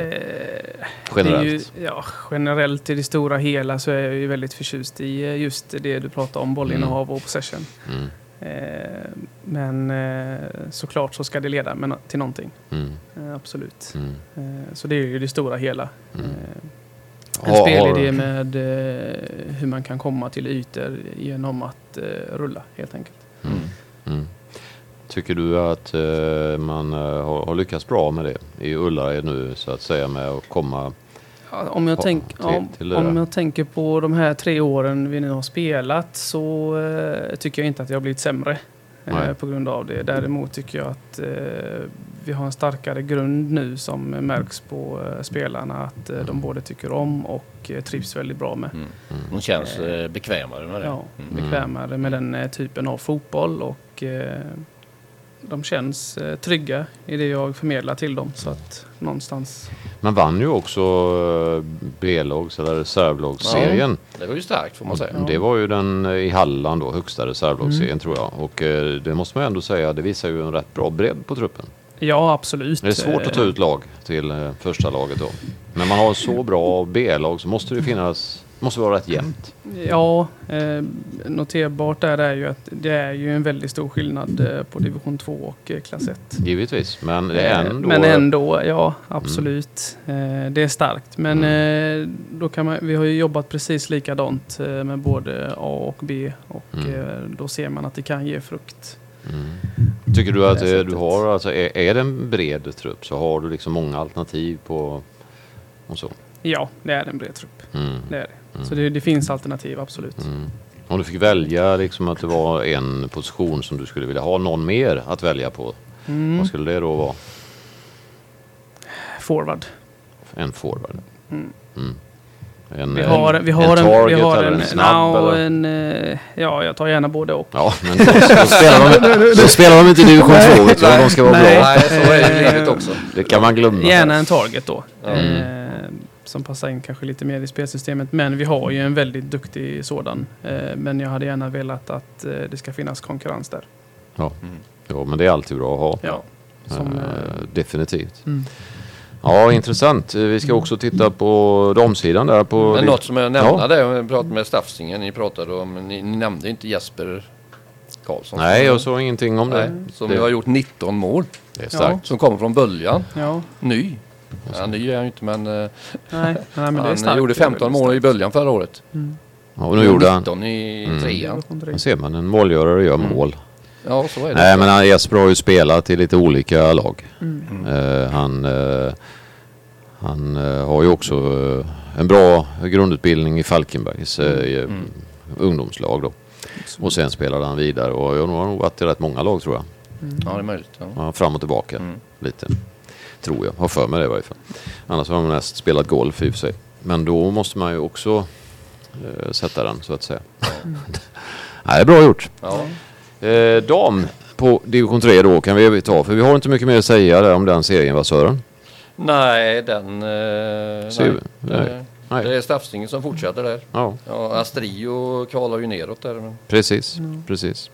Speaker 1: Generellt.
Speaker 3: Ju, ja, generellt i det stora hela så är jag ju väldigt förtjust i eh, just det du pratar om, bollinnehav och possession.
Speaker 1: Mm.
Speaker 3: Eh, men eh, såklart så ska det leda till någonting.
Speaker 1: Mm.
Speaker 3: Eh, absolut.
Speaker 1: Mm.
Speaker 3: Eh, så det är ju det stora hela.
Speaker 1: Mm.
Speaker 3: Eh, en
Speaker 1: Har-
Speaker 3: spelidé med eh, hur man kan komma till ytor genom att eh, rulla helt enkelt.
Speaker 1: Mm. Mm. Tycker du att eh, man har, har lyckats bra med det i Ullared nu så att säga med att komma?
Speaker 3: Om, jag
Speaker 1: Ja,
Speaker 3: tänk, om
Speaker 1: där.
Speaker 3: jag tänker på de här tre åren vi nu har spelat så eh, tycker jag inte att jag har blivit sämre eh, på grund av det. Däremot tycker jag att eh, vi har en starkare grund nu som märks på eh, spelarna att eh, de både tycker om och eh, trivs väldigt bra med.
Speaker 2: Mm.
Speaker 1: Mm.
Speaker 2: De känns bekvämare med det.
Speaker 3: Ja,
Speaker 2: Mm.
Speaker 3: bekvämare med den eh, typen av fotboll och de känns eh, trygga i det jag förmedlar till dem. Så att någonstans...
Speaker 1: Man vann ju också eh, B-lags eller reservlagsserien.
Speaker 2: Det var ju starkt får man säga.
Speaker 3: Ja.
Speaker 1: Det var ju den eh, i Halland då, högsta reservlagsserien
Speaker 3: Mm.
Speaker 1: tror jag. Och eh, det måste man ändå säga, det visar ju en rätt bra bredd på truppen.
Speaker 3: Ja, absolut.
Speaker 1: Det är svårt att ta ut lag till eh, första laget då. När man har så bra B-lag så måste det finnas, måste vara rätt jämnt.
Speaker 3: Ja, eh, noterbart där är ju att det är ju en väldigt stor skillnad eh, på division 2 och eh, klass 1.
Speaker 1: Givetvis, men det är
Speaker 3: Eh,
Speaker 1: ändå...
Speaker 3: Men ändå, ja absolut. Eh, det är starkt. Men
Speaker 1: Mm.
Speaker 3: då kan man, vi har ju jobbat precis likadant med både A och B och
Speaker 1: Mm.
Speaker 3: då ser man att det kan ge frukt.
Speaker 1: Mm. Tycker du att du har, alltså, är, är det en bred trupp så har du liksom många alternativ på och så?
Speaker 3: Ja, det är en bred trupp.
Speaker 1: Mm.
Speaker 3: Det är det.
Speaker 1: Mm.
Speaker 3: Så det, det finns alternativ, absolut.
Speaker 1: Mm. Om du fick välja liksom att det var en position som du skulle vilja ha någon mer att välja på,
Speaker 3: Mm.
Speaker 1: vad skulle det då vara?
Speaker 3: Forward.
Speaker 1: En forward?
Speaker 3: Mm.
Speaker 1: Mm. En,
Speaker 3: Vi har, vi har
Speaker 1: en
Speaker 3: en,
Speaker 1: target
Speaker 3: vi har
Speaker 1: eller
Speaker 3: en,
Speaker 1: en snabb?
Speaker 3: no,
Speaker 1: eller?
Speaker 3: en, eh, ja, jag tar gärna både och.
Speaker 1: Ja, men då, då, spelar de, då spelar de inte i division 2 vet du, om de ska vara
Speaker 3: Nej.
Speaker 1: bra.
Speaker 2: Nej, så är det i
Speaker 3: Eh,
Speaker 2: livet också.
Speaker 1: Det kan man glömma.
Speaker 3: Gärna en target då.
Speaker 1: Mm.
Speaker 3: Som passar in kanske lite mer i spelsystemet. Men vi har ju en väldigt duktig sådan. Eh, men jag hade gärna velat att eh, det ska finnas konkurrens där.
Speaker 1: Ja, men det är alltid bra att ha.
Speaker 3: Ja. Som,
Speaker 1: Eh, definitivt.
Speaker 3: mm.
Speaker 1: Ja, intressant. Vi ska också titta på damsidan där. På
Speaker 2: Men något som jag nämnde
Speaker 1: Ja.
Speaker 2: där, jag pratade med Staffsingen, ni pratade om, ni, ni nämnde inte Jesper Karlsson.
Speaker 1: Nej, jag såg ingenting om det.
Speaker 2: Nej, som
Speaker 1: det,
Speaker 2: har gjort 19 mål.
Speaker 1: det är starkt.
Speaker 2: Som kommer från böljan.
Speaker 3: ja,
Speaker 2: Ny. Ja, ny är han ju inte men, eh,
Speaker 3: nej, nej, men det är
Speaker 2: han
Speaker 3: starkt.
Speaker 2: gjorde
Speaker 3: Det är
Speaker 2: 15
Speaker 3: väldigt
Speaker 2: mål i böljan förra året.
Speaker 1: Ja, och nu gjorde han...
Speaker 2: 19 i
Speaker 1: Mm.
Speaker 2: trean.
Speaker 1: Där ser man, en målgörare gör mål.
Speaker 2: Ja, så är det.
Speaker 1: Nej, men han- Jesper har ju spelat i lite olika lag.
Speaker 3: Mm.
Speaker 1: Eh, han eh, han eh, har ju också eh, en bra grundutbildning i Falkenbergs eh,
Speaker 2: Mm.
Speaker 1: ungdomslag då. Och sen spelade han vidare och jag har nog varit i rätt många lag tror jag.
Speaker 2: Ja, det är möjligt. Ja.
Speaker 1: Ja, fram och tillbaka
Speaker 2: Mm.
Speaker 1: lite. Tror jag. Har för mig det i varje fall. Annars har han mest spelat golf i och för sig. Men då måste man ju också eh, sätta den så att säga. Nej, det är bra gjort.
Speaker 2: Ja.
Speaker 1: Eh, dam på division 3 då kan vi ta. För vi har inte mycket mer att säga där om den serien va Sören?
Speaker 2: Nej, den... Eh, nej.
Speaker 1: Nej.
Speaker 2: Det,
Speaker 1: Nej.
Speaker 2: det är Staffsingen som fortsätter där.
Speaker 1: Ja,
Speaker 2: Ja, Astrio kvalar ju neråt där. Men...
Speaker 1: precis. precis.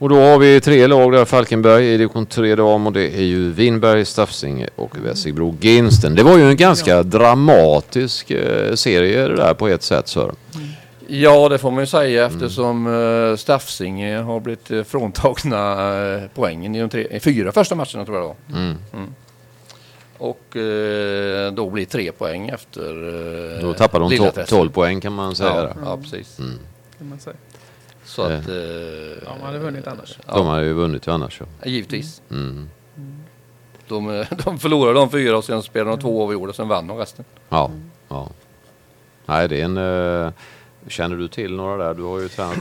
Speaker 1: Och då har vi tre lag där. Falkenberg i division 3 dam och det är ju Vinberg, Staffsinge och Vässigbro Ginsten. Det var ju en ganska dramatisk eh, serie det där på ett sätt Sören.
Speaker 2: Ja, det får man ju säga
Speaker 1: Mm.
Speaker 2: eftersom uh, Staffsinge har blivit eh, fråntagna eh, poängen i de tre, eh, fyra första matcherna tror jag då.
Speaker 1: Mm.
Speaker 2: Och eh, då blir tre poäng efter uh,
Speaker 1: Då tappar de to- 12 poäng kan man säga.
Speaker 2: Ja, ja, precis.
Speaker 1: Mm.
Speaker 3: Kan man säga.
Speaker 2: Så att...
Speaker 1: Eh.
Speaker 2: eh,
Speaker 3: Ja, man hade vunnit annars.
Speaker 2: Ja,
Speaker 1: De har ju vunnit ju annars. Ja.
Speaker 2: Givetvis.
Speaker 1: Mm.
Speaker 2: De, eh, de förlorade de fyra och sen spelade de två avgjorda och sen vann de resten.
Speaker 1: Ja, ja. Nej, det är en... eh, känner du till några där? Du har ju tränat.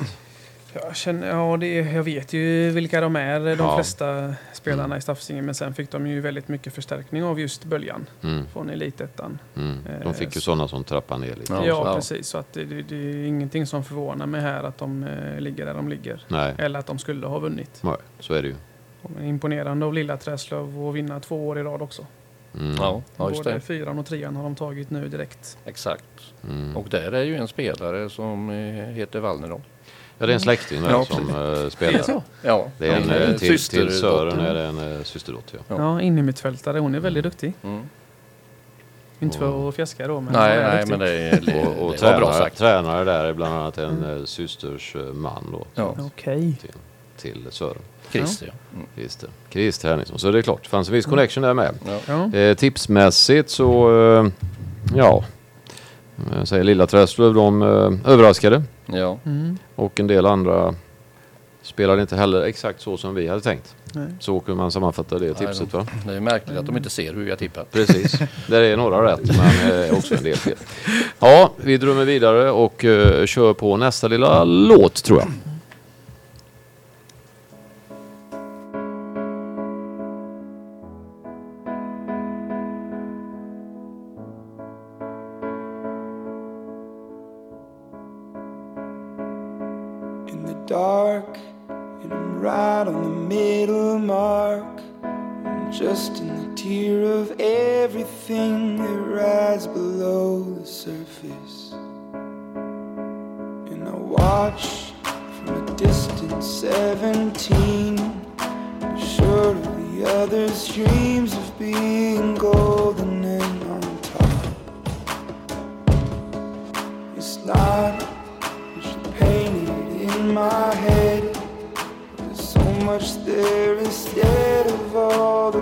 Speaker 3: Jag, känner, ja, det, jag vet ju vilka de är, de
Speaker 1: Ja.
Speaker 3: flesta spelarna i Staffsingen. Men sen fick de ju väldigt mycket förstärkning av just böljan
Speaker 1: Mm,
Speaker 3: från Elitettan.
Speaker 1: mm. De fick ju sådana som trappar ner lite.
Speaker 3: Ja,
Speaker 2: Ja,
Speaker 3: precis. Så att det, det, det är ingenting som förvånar mig här att de eh, ligger där de ligger.
Speaker 1: Nej,
Speaker 3: Eller att de skulle ha vunnit.
Speaker 1: nej, så är det ju.
Speaker 3: Imponerande av Lilla Träslöv att vinna två år i rad också.
Speaker 1: Mm.
Speaker 2: Ja, ja just
Speaker 3: Både
Speaker 2: det.
Speaker 3: fyran och trean har de tagit nu direkt.
Speaker 2: Exakt.
Speaker 1: Mm.
Speaker 2: Och där är ju en spelare som eh, heter Wallner
Speaker 1: Ja, det är en släkting där
Speaker 2: Ja,
Speaker 1: som uh, spelar.
Speaker 3: så?
Speaker 2: Ja,
Speaker 1: Det är en, eh, till, till
Speaker 2: systerdotter.
Speaker 1: Sören är det en uh, systerdotter. Ja.
Speaker 2: Ja.
Speaker 3: Ja, innermittfältare. Hon är väldigt duktig.
Speaker 2: Mm.
Speaker 3: Inte för att fjäska då, men
Speaker 2: Nej,
Speaker 3: hon är
Speaker 2: nej,
Speaker 3: duktig.
Speaker 2: men det, är- det,
Speaker 1: Och, och
Speaker 2: det var bra
Speaker 1: tränare,
Speaker 2: sagt.
Speaker 1: tränare där är bland annat en uh, systers eh, man då
Speaker 2: Ja,
Speaker 3: Okej.
Speaker 1: till, till Sören.
Speaker 2: Christer ja. Mm.
Speaker 1: Christer. Christer Henriksson. Så det är klart, det fanns en viss connection där med.
Speaker 2: ja.
Speaker 3: Ja.
Speaker 1: Eh, tipsmässigt så, eh, ja, jag säger Lilla Träslöv, de eh, överraskade.
Speaker 2: Ja.
Speaker 3: Mm.
Speaker 1: Och en del andra spelade inte heller exakt så som vi hade tänkt.
Speaker 3: Nej.
Speaker 1: Så kunde man sammanfatta det tipset va?
Speaker 2: Det är märkligt att de inte ser hur jag tippat.
Speaker 1: Precis, där är några rätt men eh, också en del fel. Ja, vi drömmer vidare och eh, kör på nästa lilla låt tror jag.
Speaker 5: Much there instead of all the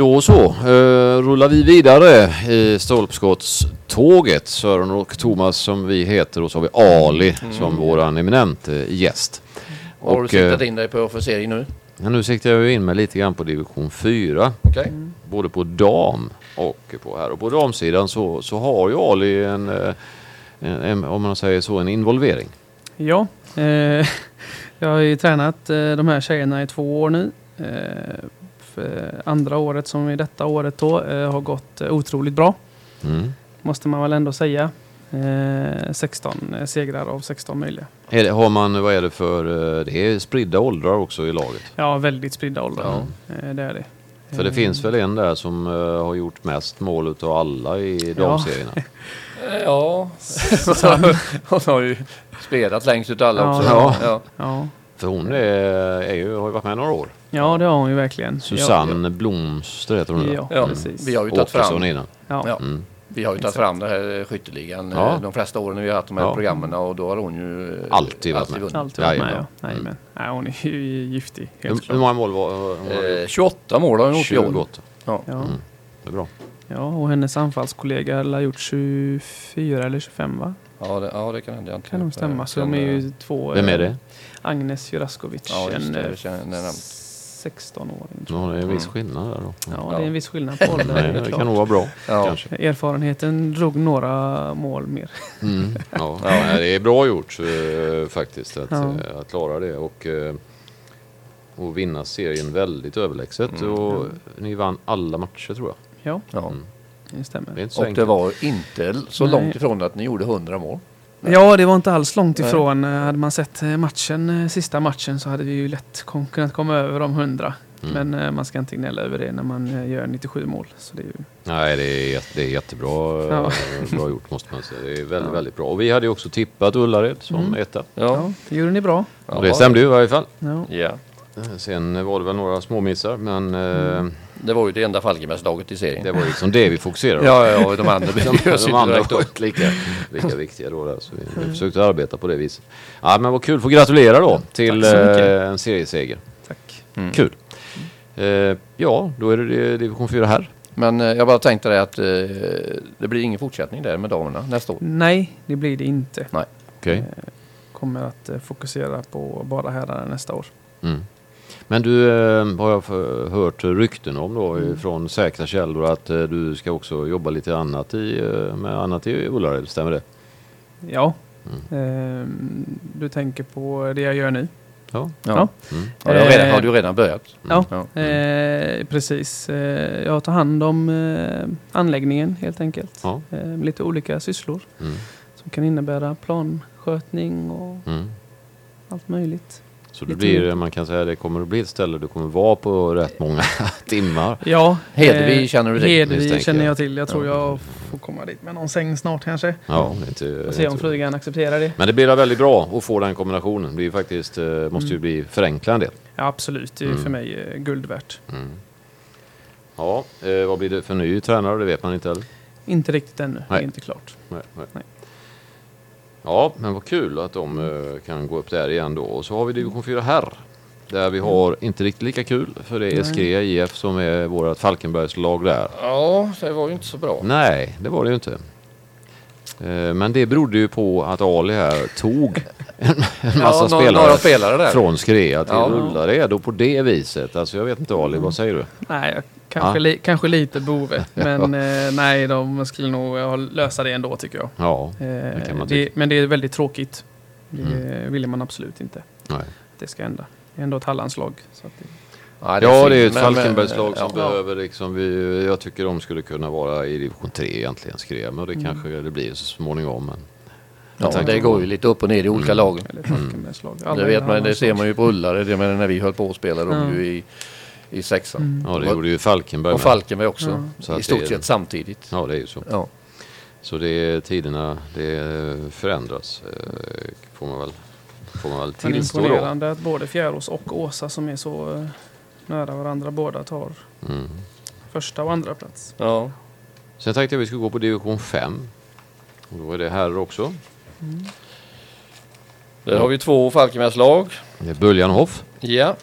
Speaker 1: Då så, eh, rullar vi vidare i stolpskottståget. Sören och Thomas som vi heter och så har vi Ali som våran eminente gäst.
Speaker 2: Har du siktat
Speaker 1: eh,
Speaker 2: in dig på officering nu?
Speaker 1: Ja, nu siktar jag in mig lite grann på division 4.
Speaker 2: Okej.
Speaker 1: Både på dam och på här. Och på damsidan så, så har ju Ali en, eh, en, en, om man säger så, en involvering.
Speaker 3: Ja, eh, jag har ju tränat eh, de här tjejerna i två år nu. Eh, andra året som i detta året då eh, har gått eh, otroligt bra.
Speaker 1: Mm.
Speaker 3: Måste man väl ändå säga. Eh, 16 segrar av 16 möjliga.
Speaker 1: Är det, har man, vad är det för, eh, det är spridda åldrar också i laget.
Speaker 3: Ja, väldigt spridda åldrar. Eh, det är det.
Speaker 1: För det finns väl en där som eh, har gjort mest mål utav alla i damserierna.
Speaker 2: Ja, hon har ju spelat längst ut alla
Speaker 3: Ja.
Speaker 2: också.
Speaker 1: Ja.
Speaker 2: Ja.
Speaker 3: Ja.
Speaker 1: För hon är, är ju, har ju varit med några år.
Speaker 3: ja, det har hon ju verkligen.
Speaker 1: Susanne Blomster heter hon.
Speaker 3: Ja,
Speaker 1: där.
Speaker 2: Ja,
Speaker 3: precis.
Speaker 2: vi har ju tagit fram,
Speaker 1: innan.
Speaker 3: Ja.
Speaker 2: Ja.
Speaker 1: Mm.
Speaker 2: vi har ju tagit fram den här skytteligan
Speaker 1: Ja.
Speaker 2: eh, de flesta åren vi har haft de här
Speaker 1: Ja.
Speaker 2: programmen och då har hon ju eh,
Speaker 1: Alltid varit med.
Speaker 2: vunnit.
Speaker 3: Alltid varit med, ja. Jajamän. Nej, hon är ju giftig,
Speaker 1: Hur,
Speaker 3: helt
Speaker 1: hur
Speaker 3: klart.
Speaker 1: många mål var hon? har
Speaker 2: Eh, 28 mål har hon gjort i år.
Speaker 1: 28.
Speaker 2: Ja.
Speaker 3: Ja.
Speaker 1: Mm. Det är bra.
Speaker 3: ja, och hennes anfallskollega har gjort 24 eller 25 va?
Speaker 2: Ja, det, ja, det kan hända. Jag har inte
Speaker 3: Kan nog stämma. Så de är ju två...
Speaker 1: Vem är
Speaker 3: eh,
Speaker 1: det?
Speaker 3: Agnes Juraskovic.
Speaker 2: Ja,
Speaker 3: en
Speaker 2: det.
Speaker 3: eh,
Speaker 2: Jag känner namnet.
Speaker 3: 16-åring.
Speaker 1: Ja, det är en viss skillnad där då.
Speaker 3: Ja,
Speaker 2: Ja.
Speaker 3: det är en viss skillnad på åldern.
Speaker 1: Nej,
Speaker 3: det
Speaker 1: det kan nog vara bra.
Speaker 2: Ja.
Speaker 3: Erfarenheten drog några mål mer.
Speaker 1: Mm. Ja. Nej, det är bra gjort eh, faktiskt att,
Speaker 3: Ja.
Speaker 1: eh, att klara det och, eh, och vinna serien väldigt överlägset.
Speaker 2: Mm.
Speaker 1: Och ni vann alla matcher tror jag.
Speaker 3: Ja,
Speaker 2: Ja.
Speaker 1: Mm.
Speaker 3: det stämmer.
Speaker 1: Det
Speaker 2: Och det
Speaker 1: enkelt.
Speaker 2: var inte så
Speaker 3: Nej.
Speaker 2: långt ifrån att ni gjorde 100 mål.
Speaker 3: Ja, det var inte alls långt
Speaker 2: Nej.
Speaker 3: ifrån. Eh, Hade man sett eh, matchen, eh, sista matchen så hade vi ju lätt kunnat komma över de 100.
Speaker 1: Mm.
Speaker 3: Men eh, man ska inte gnälla över det när man eh, gör 97 mål. Så det är ju,
Speaker 1: Nej, det är, jätte- det är jättebra
Speaker 3: Ja.
Speaker 1: eh, bra gjort måste man säga. Det är väldigt,
Speaker 3: Ja.
Speaker 1: väldigt bra. Och vi hade ju också tippat Ullared som
Speaker 3: Mm.
Speaker 1: etta.
Speaker 3: ja. det gjorde ni bra.
Speaker 1: Och det stämde ju i varje fall.
Speaker 3: Ja.
Speaker 2: Ja.
Speaker 1: Eh, Sen var det väl några småmissar men eh,
Speaker 3: Mm.
Speaker 2: Det var ju det enda Falkenbergslaget i serien.
Speaker 1: det var ju liksom det vi fokuserade på.
Speaker 2: Ja, ja, och de andra
Speaker 1: De,
Speaker 2: behöver
Speaker 1: de
Speaker 2: inte
Speaker 1: andra var inte lika, lika viktiga då. Där, så vi, vi försökte arbeta på det viset. Ja, men vad kul, får gratulera då till eh, en serieseger.
Speaker 3: Tack.
Speaker 1: Kul. Eh, ja, då är det division 4 här.
Speaker 2: Men eh, jag bara tänkte det att eh, det blir ingen fortsättning där med damerna nästa år.
Speaker 3: Nej, det blir det inte.
Speaker 1: Okej.
Speaker 3: Kommer att eh, fokusera på bara herrar nästa år.
Speaker 1: Mm. Men du eh, har jag hört rykten om då
Speaker 3: Mm.
Speaker 1: från säkra källor att eh, du ska också jobba lite annat i, eh, med annat i Ullared, stämmer det?
Speaker 3: Ja,
Speaker 1: Mm.
Speaker 3: ehm, du tänker på det jag gör nu.
Speaker 1: Ja.
Speaker 3: Ja.
Speaker 1: Mm.
Speaker 2: Ja, det har, redan,
Speaker 3: Eh,
Speaker 2: har du redan börjat?
Speaker 3: Ja,
Speaker 2: Ja.
Speaker 3: Eh, precis. Jag tar hand om anläggningen helt enkelt.
Speaker 1: Ja.
Speaker 3: Eh, med lite olika sysslor
Speaker 1: Mm.
Speaker 3: som kan innebära planskötning och
Speaker 1: Mm.
Speaker 3: allt möjligt.
Speaker 1: Så det blir, man kan säga det kommer att bli ett ställe du kommer vara på rätt många timmar.
Speaker 3: Ja,
Speaker 2: Hedvig känner du till,
Speaker 1: misstänker
Speaker 3: känner
Speaker 1: jag.
Speaker 3: till. Jag tror
Speaker 1: Ja.
Speaker 3: jag får komma dit med någon säng snart kanske.
Speaker 1: Ja, det inte,
Speaker 3: Och se om frugan accepterar det.
Speaker 1: Men det blir väldigt bra att få den kombinationen. Det blir faktiskt, eh, måste ju
Speaker 3: Mm.
Speaker 1: bli förenkla en del.
Speaker 3: Ja, absolut. Det är
Speaker 1: Mm.
Speaker 3: för mig eh, guld värt.
Speaker 1: Mm. Ja, eh, vad blir det för ny tränare? Det vet man inte heller.
Speaker 3: Inte riktigt ännu. Det
Speaker 1: Nej.
Speaker 3: är inte klart.
Speaker 1: Nej, nej.
Speaker 3: Nej.
Speaker 1: Ja, men vad kul att de eh, kan gå upp där igen då. Och så har vi division 4 herr. Där vi har inte riktigt lika kul för det är. Skrea IF som är vårt Falkenbergslag där.
Speaker 2: Ja, det var ju inte så bra.
Speaker 1: Nej, det var det ju inte. Eh, Men det berodde ju på att Ali här tog en, en massa
Speaker 2: ja, nå-
Speaker 1: spelare
Speaker 2: Några spelare där.
Speaker 1: från Skrea till
Speaker 2: Ja.
Speaker 1: Ullared och på det viset. Alltså jag vet inte Ali, vad säger du?
Speaker 3: Nej, jag- kanske,
Speaker 1: Ja.
Speaker 3: li, kanske lite bove. Men eh, nej, de skulle nog lösa det ändå tycker jag.
Speaker 1: Ja,
Speaker 3: Eh,
Speaker 1: kan man
Speaker 3: det,
Speaker 1: tycka.
Speaker 3: men det är väldigt tråkigt. Det
Speaker 1: Mm.
Speaker 3: ville man absolut inte.
Speaker 1: nej.
Speaker 3: Att det ska hända. Det är ändå ett Hallandslag. Så att det,
Speaker 2: Ja,
Speaker 1: Ja,
Speaker 2: synd,
Speaker 1: det är ett Falkenbergslag som
Speaker 2: ja.
Speaker 1: behöver liksom, vi, jag tycker de skulle kunna vara i division 3 egentligen, skrev men det
Speaker 3: Mm.
Speaker 1: kanske det blir så småningom. Men
Speaker 2: Ja, det går ju lite upp och ner i olika
Speaker 1: Mm.
Speaker 2: lag.
Speaker 3: Alla
Speaker 2: Det,
Speaker 3: är
Speaker 2: vet man, det ser man ju på Ullared. Det menar när vi höll på och spelade de
Speaker 3: Ja.
Speaker 2: ju i, i sexan.
Speaker 3: Mm.
Speaker 1: ja, det gjorde ju Falkenberg
Speaker 2: Och
Speaker 1: med.
Speaker 2: Falkenberg också.
Speaker 3: Ja.
Speaker 1: Så
Speaker 2: I stort
Speaker 1: det-
Speaker 2: sett samtidigt.
Speaker 1: Ja, det är ju så.
Speaker 2: Ja.
Speaker 1: Så det är tiderna, det förändras. eh, Får man väl, får man väl
Speaker 3: Men
Speaker 1: tillstå då.
Speaker 3: imponerande att både Fjärås och Åsa som är så eh, nära varandra båda tar
Speaker 1: Mm.
Speaker 3: första och andra plats.
Speaker 2: ja.
Speaker 1: Sen tänkte jag vi skulle gå på division 5. Och då är det här också.
Speaker 2: Där har vi två Falkenbergslag.
Speaker 1: Det är Böljan och Hoff.
Speaker 2: Ja.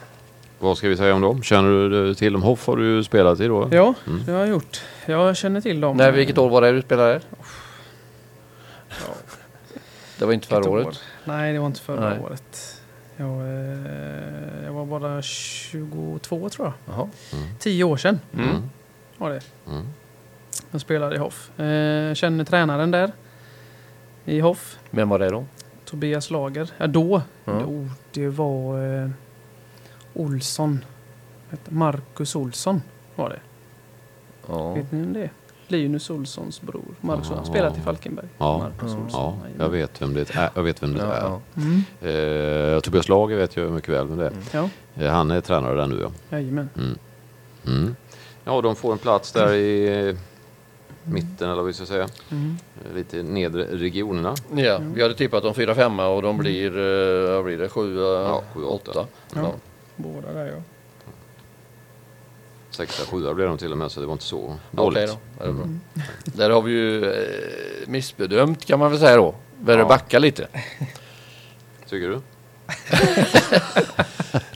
Speaker 1: Vad ska vi säga om dem? Känner du till dem? Hoff har du spelat i då?
Speaker 3: Ja,
Speaker 1: Mm.
Speaker 3: det har jag gjort. Jag känner till dem.
Speaker 2: När, vilket år var det du spelade?
Speaker 3: Ja,
Speaker 2: Det var inte förra
Speaker 3: år?
Speaker 2: året.
Speaker 3: Nej, det var inte förra
Speaker 2: Nej.
Speaker 3: året. Jag, eh, jag var bara 22 tror jag.
Speaker 2: Jaha.
Speaker 3: Tio år sedan
Speaker 2: Mm.
Speaker 3: var det.
Speaker 1: Mm.
Speaker 3: Jag spelade i Hoff. Eh, känner tränaren där i Hoff.
Speaker 2: Vem var det då?
Speaker 3: Tobias Lager. Ja, då.
Speaker 2: Ja.
Speaker 3: då det var eh, Olsson. Marcus Olsson var det.
Speaker 2: Ja.
Speaker 3: Vet ni vem det är? Linus Olssons bror. Marcus har spelat i Falkenberg.
Speaker 1: Ja.
Speaker 3: Marcus
Speaker 2: Ja.
Speaker 3: Olsson.
Speaker 1: Jag vet vem det är. Jag vet vem det är.
Speaker 2: ja.
Speaker 3: Mm.
Speaker 1: Eh, Tobias Lager vet jag mycket väl vem det är.
Speaker 3: Ja,
Speaker 1: Eh, han är tränare där nu ja.
Speaker 3: jajamän.
Speaker 1: Mm. Mm. Ja, de får en plats där i mitten eller vad vi ska säga.
Speaker 3: Mm.
Speaker 1: Eh, Lite nedre regionerna.
Speaker 2: ja. Vi hade tippat om 4-5 och de blir, eh, vad blir det, 7,
Speaker 1: Ja, sju, åtta.
Speaker 2: 8.
Speaker 3: Ja. Båda där ja.
Speaker 1: Sexa, sjua blev de till och med så det var inte så
Speaker 2: Okej
Speaker 1: dåligt.
Speaker 2: då. Det är bra.
Speaker 3: Mm.
Speaker 2: Där har vi ju eh, missbedömt kan man väl säga då. Börjar
Speaker 1: Ja.
Speaker 2: backa lite.
Speaker 1: Tycker du?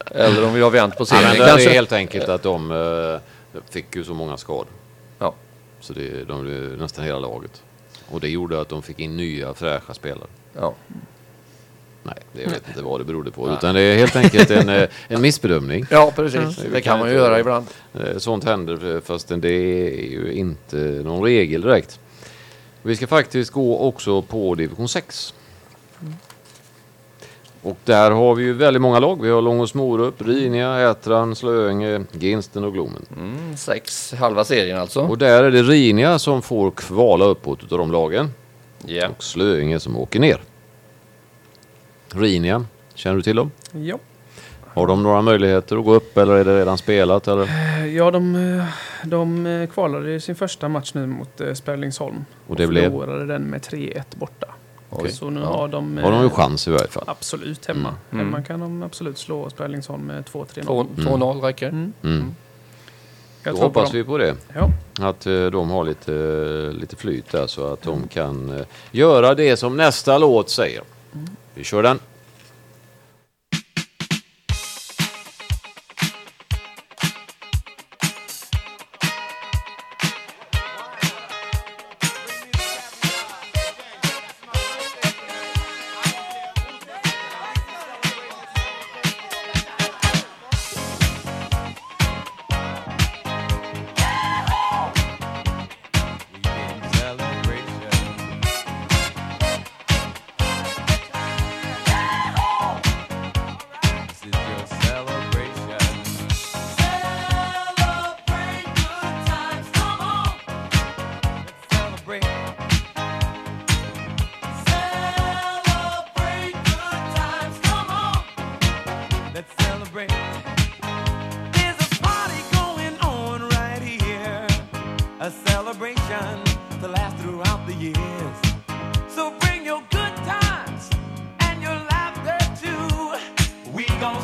Speaker 2: Eller om vi har vänt på
Speaker 1: Ja,
Speaker 2: serien
Speaker 1: men det
Speaker 2: kanske.
Speaker 1: är helt enkelt att de eh, fick ju så många skador.
Speaker 2: Ja.
Speaker 1: Så det, de blev nästan hela laget. Och det gjorde att de fick in nya fräscha spelare.
Speaker 2: Ja.
Speaker 1: Nej, det vet inte vad det berodde på. Utan det är helt enkelt en, eh, en missbedömning.
Speaker 2: ja, precis.
Speaker 1: Ja.
Speaker 2: Det kan man ju göra ibland.
Speaker 1: Eh, Sånt händer eh, fast det är ju inte någon regel direkt. Vi ska faktiskt gå också på division 6. Och där har vi ju väldigt många lag. Vi har Långås Morup, Rinia, Ätran, Slöinge, Ginsten och Glomen.
Speaker 2: Mm, sex, halva serien alltså.
Speaker 1: Och där är det Rinia som får kvala uppåt utav de lagen.
Speaker 2: Ja.
Speaker 1: Och Slöinge som åker ner. Rinia, känner du till dem?
Speaker 3: Ja.
Speaker 1: Har de några möjligheter att gå upp eller är det redan spelat? Eller?
Speaker 3: Eh, Ja, de, eh, de eh, kvalade i sin första match nu mot Sperlingsholm.
Speaker 1: Och det blev?
Speaker 3: förlorade den med 3-1 borta.
Speaker 2: Oj.
Speaker 3: Så nu
Speaker 2: Ja.
Speaker 3: har de...
Speaker 1: Har de ju chans i varje fall?
Speaker 3: Absolut hemma.
Speaker 2: Mm.
Speaker 3: Hemma kan de absolut slå Sperlingsholm med 2-3-0.
Speaker 2: Två- 2-0 räcker.
Speaker 3: Mm.
Speaker 1: Mm.
Speaker 3: Jag
Speaker 1: Då
Speaker 3: på
Speaker 1: hoppas
Speaker 3: dem.
Speaker 1: vi på det.
Speaker 3: Ja.
Speaker 1: Att de har lite, lite flyt där så att de kan göra det som nästa låt säger. Vi kör den.
Speaker 7: A celebration to last throughout the years. So bring your good times and your laughter too. We gon'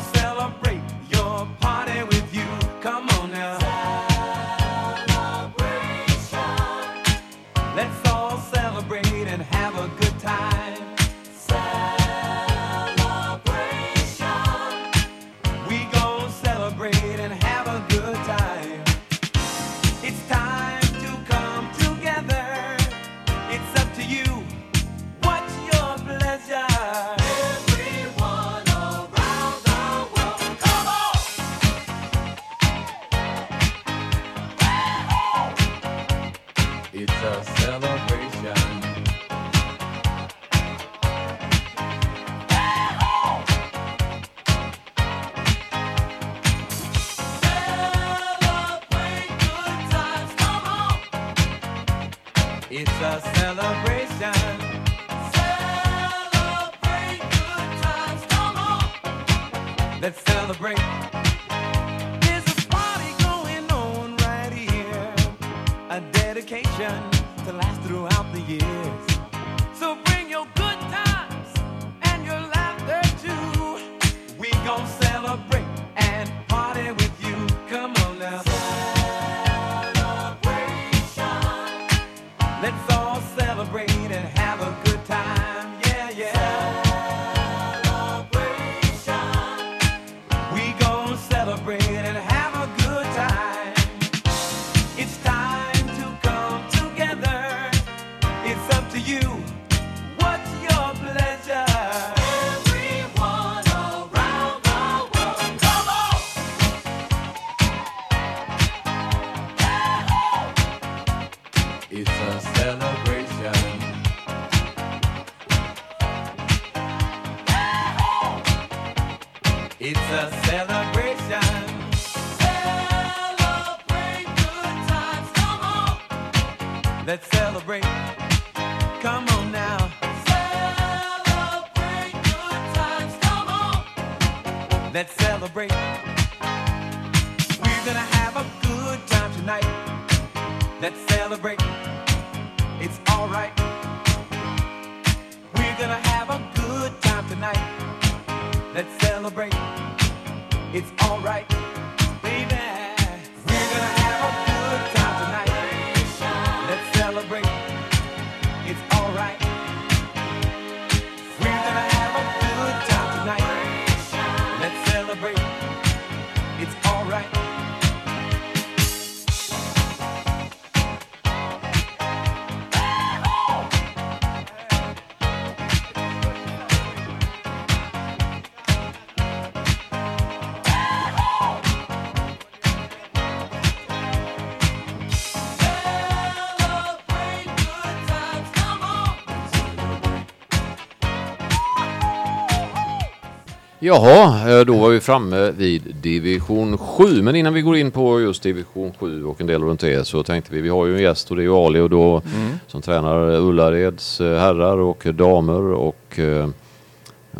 Speaker 1: Jaha, eh, då var vi framme vid division 7. Men innan vi går in på just division 7 och en del runt det så tänkte vi, vi har ju en gäst och det är ju Ali och då som tränar Ullareds eh, herrar och damer och eh,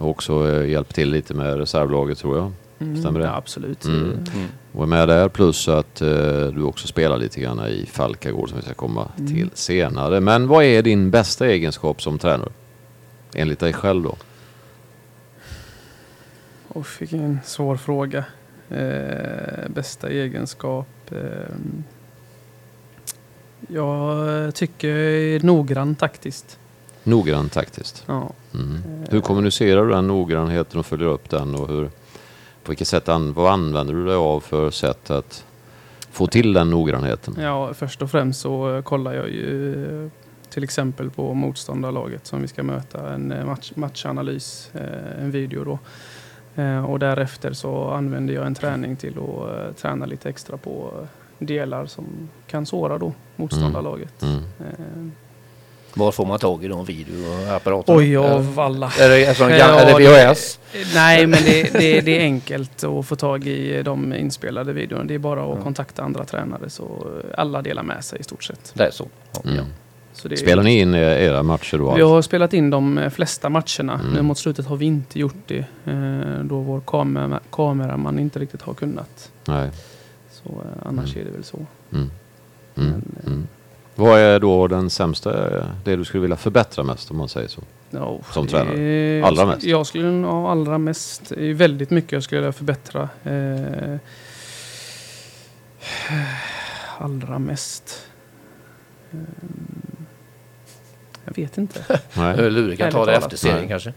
Speaker 1: också hjälper till lite med reservlaget tror jag. Stämmer det?
Speaker 3: Ja, absolut.
Speaker 1: Mm. Och är med där plus att eh, du också spelar lite grann i Falkagård som vi ska komma till senare. Men vad är din bästa egenskap som tränare? Enligt dig själv då?
Speaker 3: Och vilken svår fråga. Eh, bästa egenskap? Eh, jag tycker jag är noggrann taktiskt.
Speaker 1: Noggrann taktiskt.
Speaker 3: Ja.
Speaker 1: Mm. Hur kommunicerar du den noggrannheten och följer upp den och hur, på vilket sätt an, vad använder du dig av för sätt att få till den noggrannheten?
Speaker 3: ja, först och främst så eh, kollar jag ju eh, till exempel på motståndarlaget som vi ska möta. En eh, match, matchanalys, eh, en video då. Eh, och därefter så använder jag en träning till att eh, träna lite extra på eh, delar som kan såra då motståndarlaget.
Speaker 1: Mm.
Speaker 3: Eh,
Speaker 2: Var får man tag i de videoapparaterna?
Speaker 3: Oj, av alla.
Speaker 2: Är det, alltså,
Speaker 3: Ja,
Speaker 2: är det
Speaker 3: det-
Speaker 2: VHS?
Speaker 3: Nej, men det, det, det är enkelt att få tag i de inspelade videorna. Det är bara att kontakta andra tränare så alla delar med sig i stort sett.
Speaker 2: Det är så. Ja.
Speaker 1: Mm.
Speaker 2: Ja.
Speaker 3: Så
Speaker 1: Spelar ni in eh, era matcher då?
Speaker 3: Vi har spelat in de eh, flesta matcherna.
Speaker 1: Mm.
Speaker 3: Men mot slutet har vi inte gjort det. Eh, då vår kamera, kameraman inte riktigt har kunnat.
Speaker 1: Nej.
Speaker 3: Så annars är det väl så.
Speaker 1: Mm. Mm.
Speaker 3: Men,
Speaker 1: Mm. Vad är då den sämsta, det du skulle vilja förbättra mest om man säger så?
Speaker 3: Ja,
Speaker 1: Som
Speaker 3: det-
Speaker 1: tränare? Allra mest?
Speaker 3: Jag skulle nog allra mest. Det är väldigt mycket jag skulle vilja förbättra. Eh, allra mest. Eh, jag vet inte.
Speaker 1: Nej.
Speaker 2: Lurik kan ta det efter serien
Speaker 1: Nej.
Speaker 2: kanske.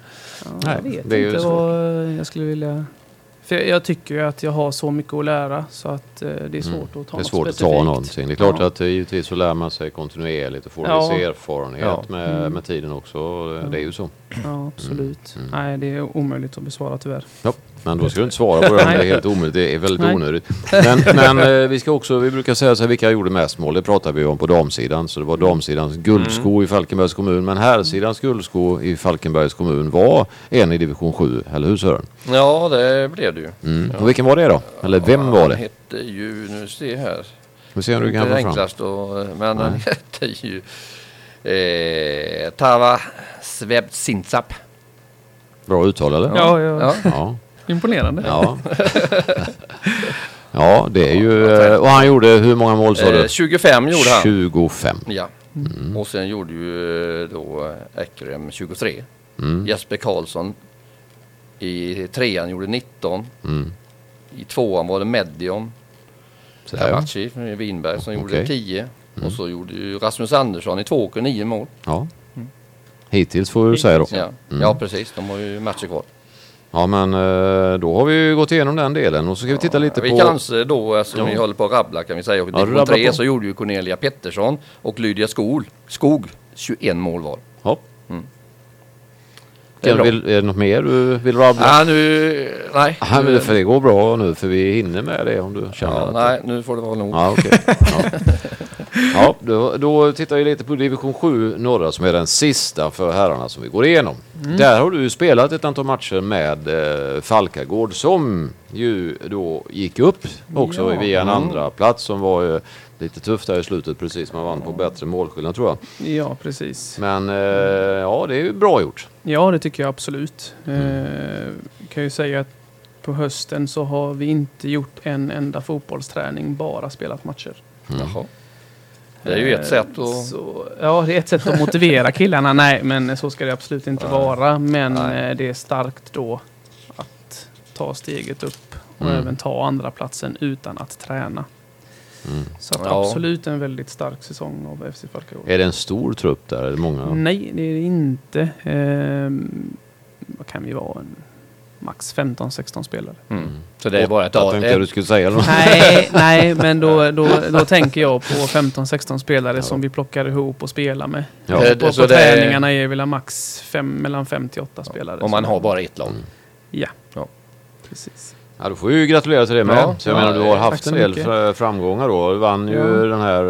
Speaker 3: Ja,
Speaker 1: Nej,
Speaker 3: jag vet
Speaker 1: det är ju
Speaker 3: inte vad jag skulle vilja... För jag, jag tycker ju att jag har så mycket att lära så att eh, det är svårt
Speaker 1: Mm.
Speaker 3: att ta
Speaker 1: Det är
Speaker 3: något
Speaker 1: svårt att
Speaker 3: specifikt.
Speaker 1: ta någonting. Det är klart
Speaker 3: Ja.
Speaker 1: att eh, givetvis så lär man sig kontinuerligt och får
Speaker 3: Ja.
Speaker 1: viss erfarenhet
Speaker 2: Ja.
Speaker 1: med,
Speaker 3: Mm.
Speaker 1: med tiden också. Det det är ju så.
Speaker 3: Ja, absolut.
Speaker 1: Mm.
Speaker 3: Nej, det är omöjligt att besvara tyvärr.
Speaker 1: Ja, men då ska du inte svara på det. Det är
Speaker 3: Nej.
Speaker 1: helt omöjligt. Det är väldigt
Speaker 3: Nej.
Speaker 1: onödigt. Men, men eh, vi ska också, vi brukar säga så här, vilka gjorde mest mål? Det pratar vi om på damsidan. Så det var damsidans guldsko i Falkenbergs kommun. Men herrsidans guldsko i Falkenbergs kommun var en i division 7. Eller hur Sören?
Speaker 2: Ja, det blev det ju.
Speaker 1: Mm. Och vilken var det då? Eller vem var
Speaker 2: Han
Speaker 1: det?
Speaker 2: hette ju, nu ser jag här.
Speaker 1: Vi ser om du kan
Speaker 2: det
Speaker 1: få fram.
Speaker 2: enklast men han hette ju eh, Tava Svebzintsap.
Speaker 1: Bra uttal eller?
Speaker 3: Ja, ja.
Speaker 2: Ja.
Speaker 1: Ja.
Speaker 3: Imponerande.
Speaker 1: Ja. ja, det är ju... eh, Och han gjorde hur många mål sa
Speaker 2: Eh,
Speaker 1: du?
Speaker 2: 25 gjorde han.
Speaker 1: 25.
Speaker 2: Ja.
Speaker 1: Mm.
Speaker 2: Och sen gjorde ju eh, då Ekrem 23.
Speaker 1: Mm.
Speaker 2: Jesper Karlsson i trean gjorde 19.
Speaker 1: Mm.
Speaker 2: I tvåan var det
Speaker 1: va?
Speaker 2: Karachi från Vinberg som gjorde
Speaker 1: Okej.
Speaker 2: 10. Och så gjorde ju Rasmus Andersson i två åker 9 mål.
Speaker 1: Ja. Hittills får du säga då.
Speaker 2: Ja.
Speaker 1: Mm.
Speaker 2: ja, precis. De har ju matcher kvar.
Speaker 1: Ja men eh, då har vi gått igenom den delen och så ska vi titta lite
Speaker 2: vi
Speaker 1: på...
Speaker 2: kanske då, alltså,
Speaker 1: Ja.
Speaker 2: vi håller på att rabbla kan vi säga. Och
Speaker 1: Ja,
Speaker 2: division
Speaker 1: rabblar
Speaker 2: 3
Speaker 1: på.
Speaker 2: så gjorde ju Cornelia Pettersson och Lydia Skog, Skog 21 mål var.
Speaker 1: Ja.
Speaker 2: Mm. Det är
Speaker 1: vill, är det något mer du vill rabbla?
Speaker 2: Ja, nu... Nej.
Speaker 1: Ja, men det, för det går bra nu för vi hinner med det om du känner
Speaker 2: Ja,
Speaker 1: att...
Speaker 2: nej, nu får det vara nog.
Speaker 1: Ja, okej. Ja, ja då, då tittar vi lite på division 7 norra som är den sista för herrarna som vi går igenom. Där har du spelat ett antal matcher med eh, Falkagård som ju då gick upp också
Speaker 3: Ja.
Speaker 1: via en
Speaker 2: Mm.
Speaker 1: andra plats som var eh, lite tufft där i slutet precis. Man vann på bättre målskillnad tror jag.
Speaker 3: Ja, precis.
Speaker 1: Men eh, ja, det är ju bra gjort.
Speaker 3: Ja, det tycker jag absolut.
Speaker 1: Mm.
Speaker 3: Eh, kan ju säga att på hösten så har vi inte gjort en enda fotbollsträning, bara spelat matcher.
Speaker 2: Jaha. Det är ju ett
Speaker 3: Eh,
Speaker 2: sätt att...
Speaker 3: Så, ja, det är ett sätt att motivera killarna. Nej, men så ska det absolut inte vara. Men
Speaker 2: Nej.
Speaker 3: eh, det är starkt då att ta steget upp och
Speaker 1: Mm.
Speaker 3: även ta andra platsen utan att träna.
Speaker 1: Mm.
Speaker 3: Så att
Speaker 2: Ja.
Speaker 3: absolut en väldigt stark säsong av FC Falkagård.
Speaker 1: Är det en stor trupp där? Är det många?
Speaker 3: Nej, det är det inte. Ehm, vad kan vi vara? En, max 15-16 spelare.
Speaker 2: Mm. Så det är bara ett
Speaker 1: Jag
Speaker 2: dag.
Speaker 1: tänkte jag du skulle säga något.
Speaker 3: nej, nej, men då, då, då tänker jag på 15-16 spelare som vi plockar ihop och spelar med.
Speaker 1: Ja.
Speaker 2: Eh,
Speaker 3: På,
Speaker 2: så
Speaker 3: på
Speaker 2: det är-
Speaker 3: träningarna är väl max fem, mellan 5 till 8 spelare.
Speaker 2: Om man har bara ett lag.
Speaker 1: Mm.
Speaker 3: Ja.
Speaker 2: Ja.
Speaker 3: Precis.
Speaker 1: Ja, då får ju gratulera till det med.
Speaker 2: Ja,
Speaker 1: så jag
Speaker 2: ja,
Speaker 1: menar, du har haft
Speaker 3: så
Speaker 1: en del
Speaker 3: mycket.
Speaker 1: fra- framgångar då. Du vann ju
Speaker 3: Ja.
Speaker 1: den här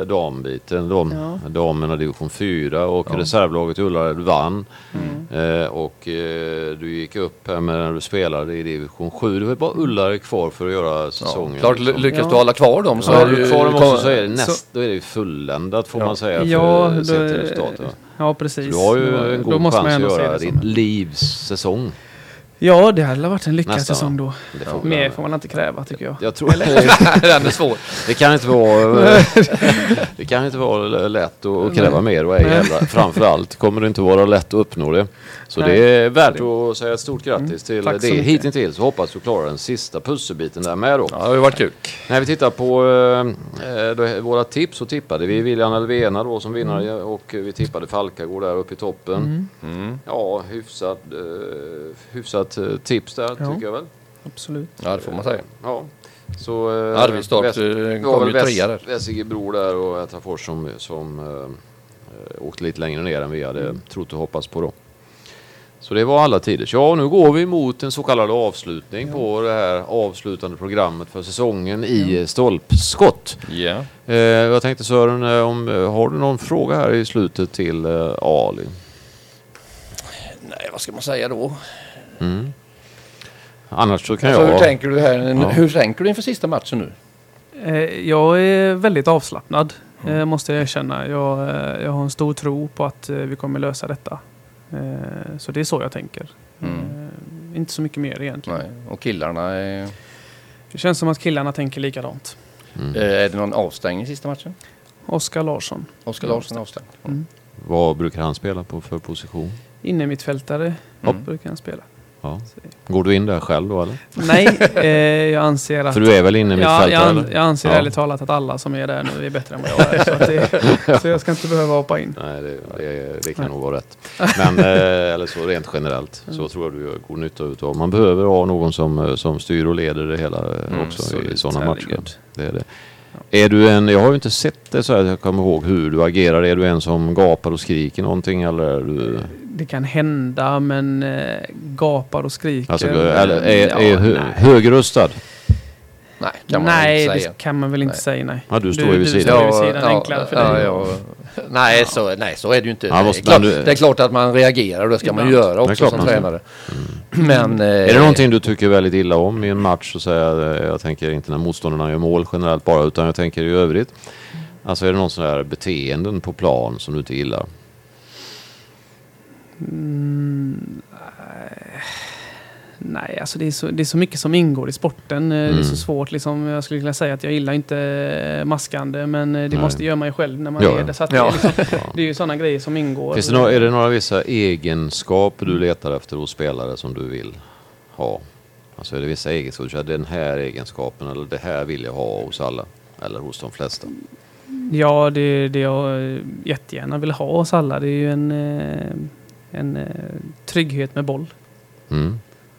Speaker 1: eh, dambiten, dam,
Speaker 3: Ja.
Speaker 1: damerna division 4 och
Speaker 2: Ja.
Speaker 1: reservlaget i Ullared vann.
Speaker 3: Mm.
Speaker 1: Eh, och eh, du gick upp här med när du spelade i division 7. Du har bara Ullared kvar för att göra
Speaker 2: Ja.
Speaker 1: säsongen.
Speaker 2: Klart,
Speaker 1: liksom.
Speaker 2: lyckas
Speaker 3: Ja.
Speaker 2: du hålla kvar dem så
Speaker 1: Så har
Speaker 2: är det
Speaker 1: du kvar dem också så är det,
Speaker 3: så-
Speaker 1: näst, då är det ju fulländat får
Speaker 2: Ja.
Speaker 1: man säga för
Speaker 3: Ja,
Speaker 1: ja,
Speaker 3: då-
Speaker 1: sett till resultatet.
Speaker 3: Ja, precis.
Speaker 1: Så du har ju
Speaker 3: Då-
Speaker 1: en god
Speaker 3: måste man
Speaker 1: chans
Speaker 3: ändå
Speaker 1: att göra
Speaker 3: det
Speaker 1: ditt livs säsong.
Speaker 3: Ja, det hade varit en lyckad säsong då.
Speaker 1: Det får
Speaker 3: Mer får man inte kräva tycker jag.
Speaker 1: Jag tror
Speaker 2: Den är svår.
Speaker 1: Det kan inte vara, det kan inte vara lätt att kräva mer och ej heller. Framförallt kommer det inte vara lätt att uppnå det. Så
Speaker 3: Nej.
Speaker 1: det är värt att säga ett stort grattis till
Speaker 3: Tack så
Speaker 1: det hittills. Hoppas du klarar den sista pusselbiten där med då.
Speaker 2: Ja, det har ju varit kul.
Speaker 1: När vi tittar på eh, då, våra tips så tippade vi William Alvena då som vinnare och vi tippade Falkagård där uppe i toppen.
Speaker 2: Mm.
Speaker 1: Ja, hyfsat, eh, hyfsat eh, tips där
Speaker 3: Ja.
Speaker 1: tycker jag väl.
Speaker 3: Absolut.
Speaker 2: Ja, det får man säga.
Speaker 1: Ja. Så, eh,
Speaker 2: Arvidstorp
Speaker 1: Väst-
Speaker 2: eh, kom ju trea där.
Speaker 1: Västergebro där och Ätrafors som, som eh, eh, åkte lite längre ner än vi hade
Speaker 2: Mm.
Speaker 1: trott och hoppats på då. Så det var alla tider. Ja, nu går vi mot en så kallad avslutning på det här avslutande programmet för säsongen i stolpskott.
Speaker 2: Ja.
Speaker 1: Eh, jag tänkte Sören, eh, om, eh, har du någon fråga här i slutet till eh, Ali?
Speaker 2: Nej, vad ska man säga då?
Speaker 1: Mm. Annars så kan
Speaker 2: Alltså,
Speaker 1: jag...
Speaker 2: hur tänker du här?
Speaker 1: Ja.
Speaker 2: Hur tänker du inför sista matchen nu?
Speaker 3: Eh, Jag är väldigt avslappnad. eh, måste jag erkänna. Jag, eh, jag har en stor tro på att eh, vi kommer lösa detta. Eh, Så det är så jag tänker.
Speaker 2: Mm.
Speaker 3: Eh, Inte så mycket mer egentligen.
Speaker 2: Nej. Och killarna, är,
Speaker 3: Det känns som att killarna tänker likadant.
Speaker 1: Mm.
Speaker 2: eh, är det någon avstängning i sista matchen?
Speaker 3: Oskar Larsson,
Speaker 2: Oskar Larsson är avstängd.
Speaker 3: Mm.
Speaker 1: Vad brukar han spela på för position?
Speaker 3: inne mittfältare
Speaker 2: Mm.
Speaker 3: brukar han spela.
Speaker 1: Ja. Går du in där själv då eller?
Speaker 3: Nej, eh, jag anser att...
Speaker 1: För du är väl inne
Speaker 3: Ja,
Speaker 1: mittfältare
Speaker 3: jag,
Speaker 1: eller?
Speaker 3: an- jag anser
Speaker 1: Ja.
Speaker 3: ärligt talat att alla som är där nu är bättre än vad jag är. Så, det, så jag ska inte behöva hoppa in.
Speaker 1: Nej, det, det, det kan nog vara rätt. Men, eh, eller så rent generellt, så tror jag du gör god nytta utav. Man behöver ha någon som, eh, som styr och leder det hela eh,
Speaker 2: Mm,
Speaker 1: också i
Speaker 3: absolut,
Speaker 1: sådana matcher. Det är det. Är du en, jag har ju inte sett det så här jag kommer ihåg hur du agerar. Är du en som gapar och skriker någonting eller är du...
Speaker 3: Det kan hända, men eh, gapar och skriker.
Speaker 1: Alltså, eller är,
Speaker 3: Ja,
Speaker 1: är hö,
Speaker 3: nej.
Speaker 1: högröstad?
Speaker 2: Nej, kan man
Speaker 3: nej,
Speaker 2: inte säga.
Speaker 3: det kan man väl inte
Speaker 2: Nej.
Speaker 3: säga nej.
Speaker 1: Ja, du står ju vid
Speaker 3: du
Speaker 1: sidan.
Speaker 3: står ju vid sidan, enklare för dig.
Speaker 2: ja. Nej, Så, nej, så är det ju inte.
Speaker 1: Ja,
Speaker 2: det,
Speaker 1: måste
Speaker 2: är klart,
Speaker 1: du-
Speaker 2: det är klart att man reagerar och det ska man göra
Speaker 1: Det
Speaker 2: också
Speaker 1: klart
Speaker 2: som tränare. Men... eh,
Speaker 1: Är det någonting du tycker väldigt illa om i en match? Så säga, jag tänker inte när motståndarna gör mål generellt bara, utan jag tänker i övrigt. Alltså är det någon sån där beteenden på plan som du inte gillar?
Speaker 3: Mm, nej. alltså det är, så, det är så mycket som ingår i sporten. Eh, Det är
Speaker 1: Mm.
Speaker 3: så svårt. Liksom, jag skulle vilja säga att jag gillar inte eh, maskande, men eh, det
Speaker 1: Nej.
Speaker 3: måste göra man ju själv när man
Speaker 1: Ja,
Speaker 3: är det. Så att
Speaker 2: Ja.
Speaker 3: det, är liksom, det är ju sådana grejer som ingår.
Speaker 1: Finns det några, är det några vissa egenskaper du letar efter hos spelare som du vill ha? Alltså är det vissa egenskaper, den här egenskapen eller det här vill jag ha hos alla? Eller hos de flesta?
Speaker 3: Ja, det, det jag jättegärna vill ha hos alla det är ju en, en eh, trygghet med boll.
Speaker 1: Mm.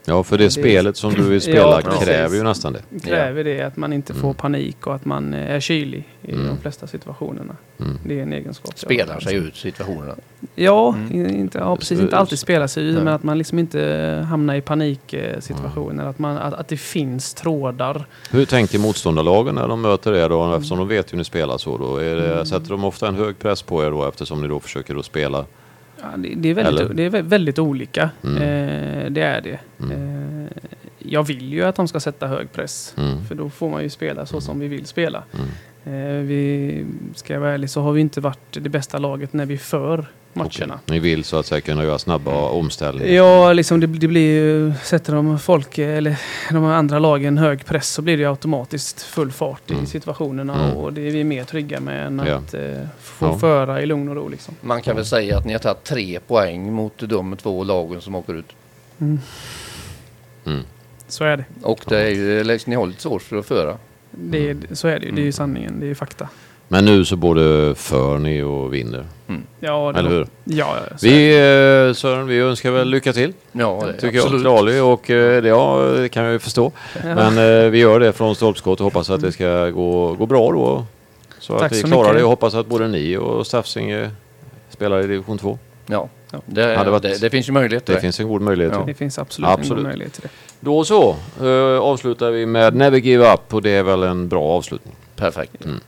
Speaker 1: Ja, för det,
Speaker 3: Det-
Speaker 1: spelet som du vill
Speaker 3: Ja,
Speaker 1: spela
Speaker 3: precis.
Speaker 1: kräver ju nästan det.
Speaker 3: Det kräver det att man inte får
Speaker 1: Mm.
Speaker 3: panik och att man eh, är kylig i
Speaker 1: Mm.
Speaker 3: de flesta situationerna.
Speaker 1: Mm.
Speaker 3: Det är en egenskap.
Speaker 2: Spelar sig ut situationerna.
Speaker 3: Ja,
Speaker 2: Mm.
Speaker 3: inte, ja, precis. Inte alltid spela sig
Speaker 2: Nej.
Speaker 3: men att man liksom inte hamnar i paniksituationer. Att, man, att, att det finns trådar.
Speaker 1: Hur tänker motståndarlagen när de möter er då? Eftersom de vet hur ni spelar så då. Är det,
Speaker 3: Mm.
Speaker 1: Sätter de ofta en hög press på er då eftersom ni då försöker då spela?
Speaker 3: Ja, det, det, är väldigt,
Speaker 1: Eller?
Speaker 3: det är vä- väldigt olika.
Speaker 1: Mm.
Speaker 3: Eh, det är det.
Speaker 1: Mm.
Speaker 3: Eh, jag vill ju att de ska sätta hög press.
Speaker 1: Mm.
Speaker 3: För då får man ju spela så som vi vill spela.
Speaker 1: Mm.
Speaker 3: Eh, vi, ska jag vara ärlig så har vi inte varit det bästa laget när vi för matcherna.
Speaker 1: Okej. Ni vill så att säga kunna göra snabba omställningar?
Speaker 3: Ja, liksom det, det blir ju, sätter de folk, eller de andra lagen hög press så blir det ju automatiskt full fart
Speaker 1: Mm.
Speaker 3: i situationerna
Speaker 1: Mm.
Speaker 3: och det är vi mer trygga med än
Speaker 1: Ja.
Speaker 3: att eh, få
Speaker 1: Ja.
Speaker 3: föra i lugn och ro liksom.
Speaker 2: Man kan väl säga att ni har tagit tre poäng mot de två lagen som åker ut.
Speaker 3: Mm.
Speaker 1: Mm.
Speaker 3: Så är det.
Speaker 2: Och det är ju, eller, ni har lite svårt för att föra.
Speaker 3: det är, så är det ju. Det är ju
Speaker 1: Mm.
Speaker 3: sanningen. Det är ju fakta.
Speaker 1: Men nu så både för ni och vinner.
Speaker 3: Ja, det
Speaker 1: Eller hur?
Speaker 3: Ja, ja, så.
Speaker 1: Vi, eh, Sören, vi önskar väl lycka till.
Speaker 2: Ja, det,
Speaker 1: Tycker jag
Speaker 2: absolut.
Speaker 1: till Ali och eh, det, ja, det kan jag ju förstå. Men eh, vi gör det från stolpskott och hoppas att det ska gå, gå bra då. Så
Speaker 3: Tack
Speaker 1: att vi
Speaker 3: så
Speaker 1: klarar
Speaker 3: mycket.
Speaker 1: det och hoppas att både ni och Staffsinge spelar i division 2.
Speaker 2: Ja,
Speaker 3: Ja.
Speaker 2: det,
Speaker 1: Hade varit-
Speaker 2: det, det finns ju möjlighet till
Speaker 1: Det
Speaker 2: det.
Speaker 1: finns en god möjlighet.
Speaker 2: Ja.
Speaker 1: till.
Speaker 3: Det finns absolut,
Speaker 1: Absolut.
Speaker 3: en god möjlighet till det.
Speaker 1: Då så, eh, avslutar vi med Never Give Up och det är väl en bra avslutning.
Speaker 2: Perfekt.
Speaker 1: Mm.